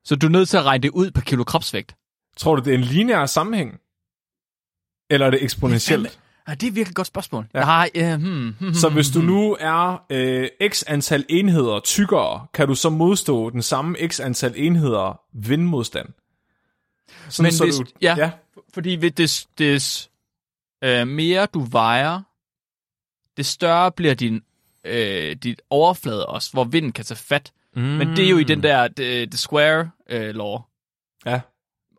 Speaker 2: Så du er nødt til at regne det ud per kilo kropsvægt.
Speaker 1: Tror du, det er en lineær sammenhæng? Eller er det eksponentielt?
Speaker 2: Ja, det er virkelig et godt spørgsmål.
Speaker 1: Ja.
Speaker 2: Ja. Nej, uh, hmm, hmm,
Speaker 1: Så hvis du nu er øh, x antal enheder tykkere, kan du så modstå den samme x antal enheder vindmodstand? Sådan,
Speaker 2: Men
Speaker 1: så
Speaker 2: hvis-
Speaker 1: du,
Speaker 2: ja.
Speaker 1: ja.
Speaker 2: Fordi ved des, des øh, mere du vejer, det større bliver din øh, dit overflade også, hvor vinden kan tage fat. Mm. Men det er jo i den der the, the square øh, law.
Speaker 1: Ja.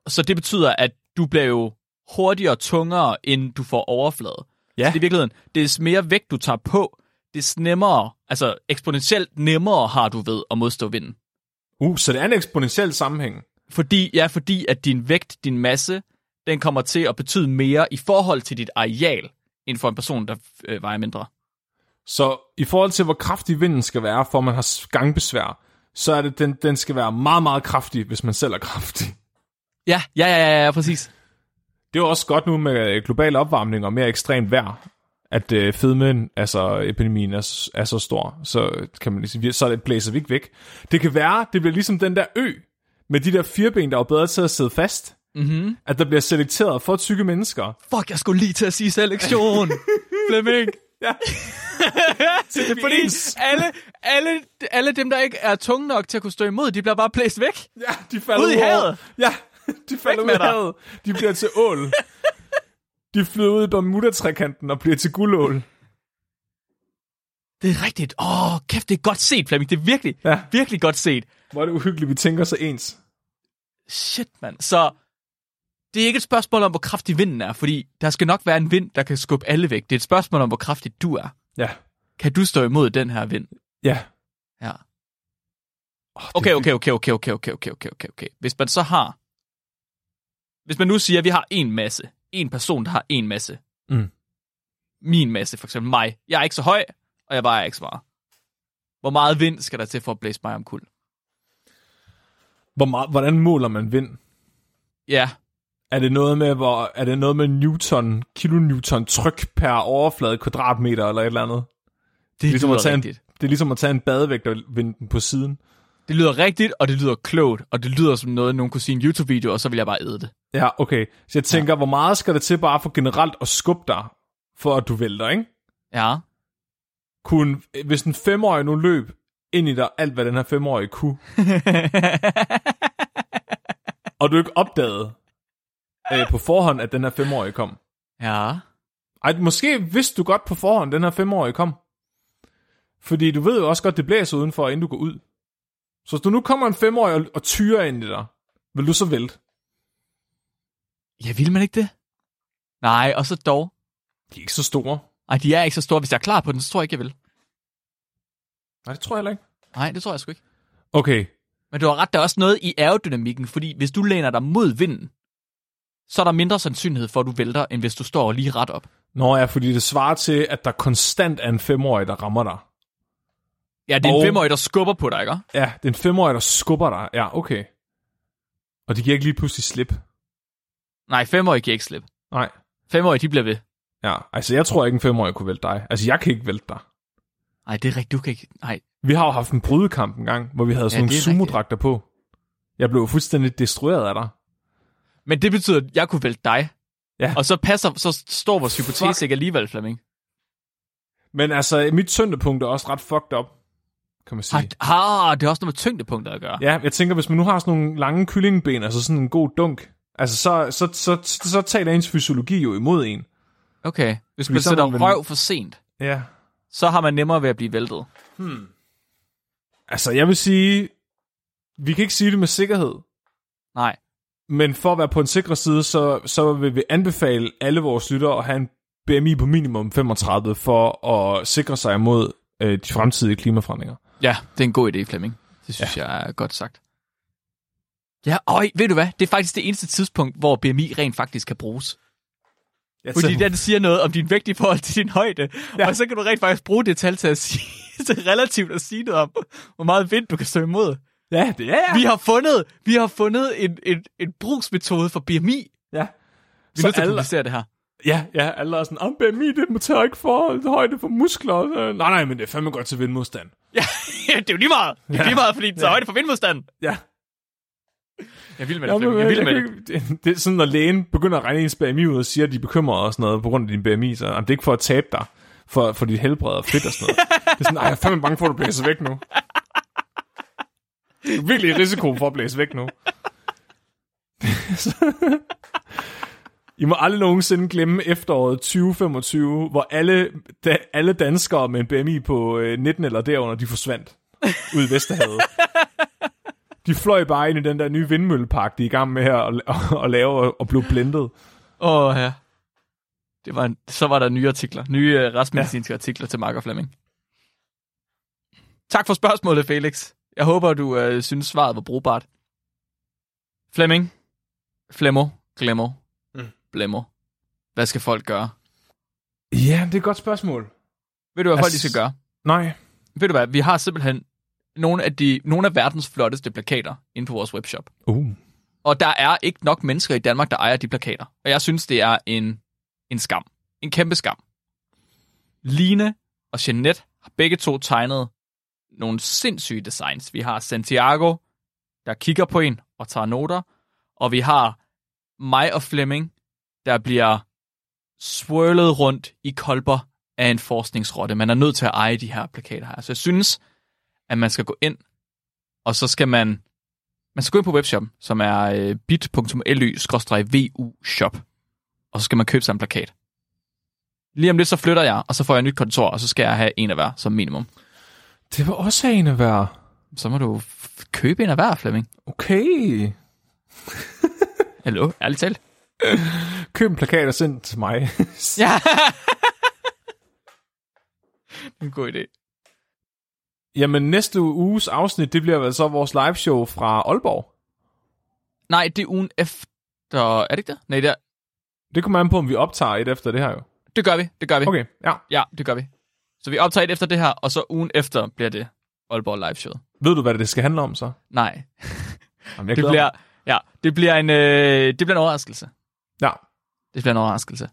Speaker 2: Så det betyder, at du bliver jo hurtigere og tungere, end du får overflade.
Speaker 1: Ja.
Speaker 2: Så det er i virkeligheden, des mere vægt du tager på, des nemmere, altså eksponentielt nemmere har du ved at modstå vinden.
Speaker 1: Uh, så det er en eksponentiel sammenhæng.
Speaker 2: Fordi, ja, fordi at din vægt, din masse, den kommer til at betyde mere i forhold til dit areal, end for en person, der øh, vejer mindre.
Speaker 1: Så i forhold til, hvor kraftig vinden skal være, for at man har gangbesvær, så er det, den, den skal være meget, meget kraftig, hvis man selv er kraftig.
Speaker 2: Ja, ja, ja, ja, ja præcis.
Speaker 1: Det er også godt nu med global opvarmning og mere ekstremt vejr, at øh, fedmen, altså epidemien, er, er så stor, så kan man sige, så det blæser vi ikke væk. Det kan være, det bliver ligesom den der ø, med de der fireben, der er bedre til at sidde fast,
Speaker 2: Mm-hmm.
Speaker 1: at der bliver selekteret for tykke mennesker.
Speaker 2: Fuck, jeg skulle lige til at sige selektion. <laughs> Flemming.
Speaker 1: Ja. <laughs>
Speaker 2: det er fordi, alle, alle, alle dem, der ikke er tunge nok til at kunne stå imod, de bliver bare blæst væk.
Speaker 1: Ja, de falder
Speaker 2: Ud i havet.
Speaker 1: Ja, de falder ud
Speaker 2: med dig.
Speaker 1: havet. De bliver til ål. De flyder ud i Bermuda-trekanten og bliver til guldål.
Speaker 2: Det er rigtigt. Åh, oh, kæft, det er godt set, Flemming. Det er virkelig,
Speaker 1: Ja.
Speaker 2: virkelig godt set.
Speaker 1: Hvor er det uhyggeligt, vi tænker så ens.
Speaker 2: Shit, mand. Så det er ikke et spørgsmål om, hvor kraftig vinden er, fordi der skal nok være en vind, der kan skubbe alle væk. Det er et spørgsmål om, hvor kraftig du er.
Speaker 1: Ja,
Speaker 2: Kan du stå imod den her vind?
Speaker 1: ja.
Speaker 2: Ja.
Speaker 1: Oh,
Speaker 2: okay, okay, okay, okay, okay, okay, okay, okay, okay. Hvis man så har... Hvis man nu siger, at vi har en masse. En person, der har en masse.
Speaker 1: Mm.
Speaker 2: Min masse, for eksempel mig. Jeg er ikke så høj, og jeg vejer ikke så meget. Hvor meget vind skal der til for at blæse mig omkuld?
Speaker 1: Hvor meget, hvordan måler man vind?
Speaker 2: Ja,
Speaker 1: Er det noget med, hvor, er det noget med newton, kilonewton tryk per overflade kvadratmeter eller et eller andet?
Speaker 2: det, det
Speaker 1: ligesom
Speaker 2: lyder
Speaker 1: at tage en,
Speaker 2: rigtigt.
Speaker 1: det er ligesom at tage en badevægt og vinde den på siden.
Speaker 2: Det lyder rigtigt, og det lyder klogt, og det lyder som noget, nogen kunne sige i en YouTube-video, og så vil jeg bare æde det.
Speaker 1: Ja, okay. Så jeg tænker, ja. hvor meget skal der til bare for generelt at skubbe dig, for at du vælter, ikke?
Speaker 2: Ja.
Speaker 1: Kunne, hvis en femårig nu løb ind i dig alt, hvad den her femårige kunne, <laughs> og du ikke opdagede øh, på forhånd, at den her femårige kom.
Speaker 2: ja.
Speaker 1: Ej, måske vidste du godt på forhånd, den her femårige kom. Fordi du ved jo også godt, det blæser udenfor, inden du går ud. Så hvis du nu kommer en femårig og, og tyrer ind i dig, vil du så vælte?
Speaker 2: Ja, vil man ikke det? Nej, og så dog.
Speaker 1: De er ikke så store.
Speaker 2: Ej, de er ikke så store. Hvis jeg er klar på den, så tror jeg ikke, jeg vil.
Speaker 1: Nej, det tror jeg heller ikke.
Speaker 2: Nej, det tror jeg sgu ikke.
Speaker 1: Okay,
Speaker 2: Men du har ret, der er også noget i aerodynamikken, fordi hvis du læner dig mod vinden, så er der mindre sandsynlighed for, at du vælter, end hvis du står lige ret op.
Speaker 1: Nå ja, fordi det svarer til, at der konstant er en femårig, der rammer dig.
Speaker 2: Ja, det er
Speaker 1: Og-
Speaker 2: en femårig, der skubber på dig, ikke?
Speaker 1: Ja, det er en femårig, der skubber dig. Ja, okay. Og de giver ikke lige pludselig slip.
Speaker 2: Nej, femårige kan ikke slippe.
Speaker 1: Nej.
Speaker 2: Femårige, de bliver ved.
Speaker 1: Ja, altså jeg tror ikke, en femårig kunne vælte dig. Altså jeg kan ikke vælte dig.
Speaker 2: Nej, det er rigtigt, du kan ikke... Nej,
Speaker 1: Vi har jo haft en brydekamp en gang, hvor vi havde sådan
Speaker 2: Ja,
Speaker 1: nogle
Speaker 2: er
Speaker 1: sumodragter på. Jeg blev fuldstændig destrueret af dig.
Speaker 2: men det betyder, at jeg kunne vælte dig.
Speaker 1: Ja.
Speaker 2: Og så passer, så står vores hypotese ikke alligevel, Flemming.
Speaker 1: Men altså, mit tyngdepunkt er også ret fucked up, kan man sige.
Speaker 2: Har, ah, det er også noget med tyngdepunkter at gøre.
Speaker 1: Ja, jeg tænker, hvis man nu har sådan nogle lange kyllingeben, altså sådan en god dunk, altså så, så, så, så, så taler ens fysiologi jo imod en.
Speaker 2: Okay. Hvis man
Speaker 1: så
Speaker 2: sætter
Speaker 1: man-
Speaker 2: røv for sent,
Speaker 1: Ja.
Speaker 2: så har man nemmere ved at blive væltet.
Speaker 1: Altså, jeg vil sige, vi kan ikke sige det med sikkerhed,
Speaker 2: Nej.
Speaker 1: men for at være på en sikker side, så, så vil vi anbefale alle vores lyttere at have en BMI på minimum 35 for at sikre sig imod øh, de fremtidige klimaforandringer.
Speaker 2: Ja, det er en god idé, Flemming. Det synes ja. jeg er godt sagt. Ja, øj, ved du hvad? Det er faktisk det eneste tidspunkt, hvor BMI rent faktisk kan bruges.
Speaker 1: Jeg
Speaker 2: Fordi den siger noget om din vægt i forhold til din højde. Ja. Og så kan du rent faktisk bruge det tal til at sige, <laughs> til relativt at sige noget om, hvor meget vind du kan stå imod.
Speaker 1: ja, det er ja.
Speaker 2: Vi har fundet, vi har fundet en, en, en brugsmetode for BMI.
Speaker 1: ja.
Speaker 2: Vi er
Speaker 1: Så
Speaker 2: nødt til at
Speaker 1: alle-
Speaker 2: publicere det her.
Speaker 1: Ja, ja, alle er sådan, om BMI, det må tage ikke for højde for muskler. Nej, nej, men det er fandme godt til vindmodstand.
Speaker 2: Ja, <laughs> det er jo lige meget. Det er
Speaker 1: Ja.
Speaker 2: lige meget, fordi det tager højde for vindmodstand.
Speaker 1: Ja.
Speaker 2: Jeg vil med det, Flemming. Jeg vil med det.
Speaker 1: det, det er sådan, når lægen begynder at regne ens BMI ud og siger, at de er bekymrede og sådan noget på grund af din BMI, så jamen, det er ikke for at tabe dig, for, for dit helbred og fedt og sådan noget. det er sådan, ej, jeg er fandme bange for, at du blæser væk nu. Du er virkelig i risiko for at blæse væk nu. <laughs> I må aldrig nogensinde glemme efteråret 2025, hvor alle, da, alle danskere med en BMI på øh, 19 eller derunder, de forsvandt ud i Vesterhavet. De fløj bare ind i den der nye vindmøllepark, de er i gang med her at, at, at lave og, og blev blendet.
Speaker 2: Åh, oh, ja. Det var en, så var der nye artikler. Nye uh, retsmedicinske ja. artikler til Mark og Flemming. Tak for spørgsmålet, Felix. Jeg håber, du uh, synes, svaret var brugbart. Flemming. Flemmo. Glemmo.
Speaker 1: Mm.
Speaker 2: Blemmo. Hvad skal folk gøre?
Speaker 1: Ja, det er et godt spørgsmål.
Speaker 2: Ved du, hvad folk
Speaker 1: Altså-
Speaker 2: de skal gøre?
Speaker 1: Nej.
Speaker 2: Ved du hvad, vi har simpelthen nogle af, de, nogle af verdens flotteste plakater inde på vores webshop.
Speaker 1: Uh.
Speaker 2: Og der er ikke nok mennesker i Danmark, der ejer de plakater. Og jeg synes, det er en, en skam. En kæmpe skam. Line og Jeanette har begge to tegnet nogle sindssyge designs. Vi har Santiago, der kigger på en og tager noter. Og vi har mig og Flemming, der bliver swirlet rundt i kolber af en forskningsrotte. Man er nødt til at eje de her plakater her. Så jeg synes, at man skal gå ind, og så skal man man skal gå ind på webshoppen, som er øh, bit.ly-vu shop, og så skal man købe sig en plakat. Lige om lidt, så flytter jeg, og så får jeg et nyt kontor, og så skal jeg have en af hver som minimum.
Speaker 1: Det var også en af hver.
Speaker 2: Så må du købe en af hver, Flemming.
Speaker 1: Okay. <laughs>
Speaker 2: Hallo, ærligt talt.
Speaker 1: Køb en plakat og send den til mig. <laughs>
Speaker 2: Ja. <laughs> en god idé.
Speaker 1: Jamen, næste uges afsnit, det bliver vel så vores liveshow fra Aalborg.
Speaker 2: Nej, det er ugen efter... Er det ikke det? Nej, det, er...
Speaker 1: Det kommer an på, om vi optager et efter det her jo.
Speaker 2: det gør vi. Det gør vi.
Speaker 1: Okay, ja.
Speaker 2: Ja, det gør vi. Så vi optager et efter det her, og så ugen efter bliver det Aalborg Live Show.
Speaker 1: Ved du, hvad det skal handle om så?
Speaker 2: Nej, <laughs>
Speaker 1: Jamen, jeg
Speaker 2: det bliver, ja, det bliver en, øh, det bliver en overraskelse.
Speaker 1: Ja.
Speaker 2: Det bliver en overraskelse.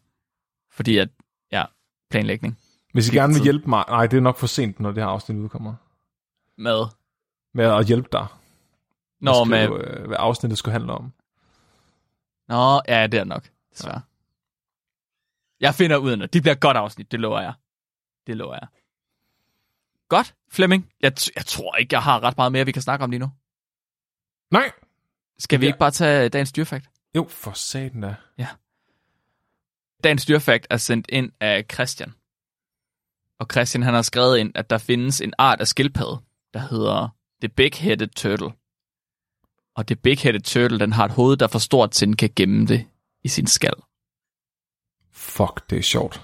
Speaker 2: Fordi at, ja, planlægning
Speaker 1: Hvis I gerne vil hjælpe mig... Nej, det er nok for sent, når det her afsnit udkommer.
Speaker 2: Med,
Speaker 1: Med at hjælpe dig.
Speaker 2: når
Speaker 1: at
Speaker 2: med,
Speaker 1: skrive, øh, hvad afsnittet skulle handle om.
Speaker 2: nå, ja, det er nok, desværre. Jeg finder ud af det. Det bliver et godt afsnit, det lover jeg. Det lover jeg. Godt, Flemming. Jeg, jeg tror ikke, jeg har ret meget mere, vi kan snakke om lige nu.
Speaker 1: Nej.
Speaker 2: Skal vi
Speaker 1: Ja.
Speaker 2: ikke bare tage dagens dyrfakt?
Speaker 1: Jo, for satan da.
Speaker 2: Dagens dyrfakt er sendt ind af Christian. Og Christian han har skrevet ind, at der findes en art af skildpadde, der hedder The Big-Headed Turtle. Og The Big-Headed Turtle, den har et hoved, der er for stort til, den kan gemme det i sin skal.
Speaker 1: Fuck, det er sjovt.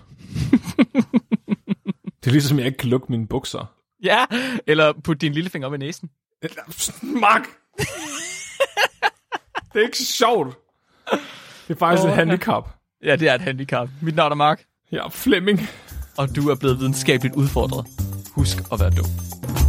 Speaker 1: <laughs> det er ligesom, jeg ikke kan lukke mine bukser.
Speaker 2: Ja, eller putte din lillefinger op i næsen.
Speaker 1: Mark! det er ikke sjovt. Det er faktisk
Speaker 2: Åh,
Speaker 1: et handicap.
Speaker 2: Ja, det er et handicap. Mit navn er Mark,
Speaker 1: Jeg er Flemming.
Speaker 2: og du er blevet videnskabeligt udfordret. Husk at være dum.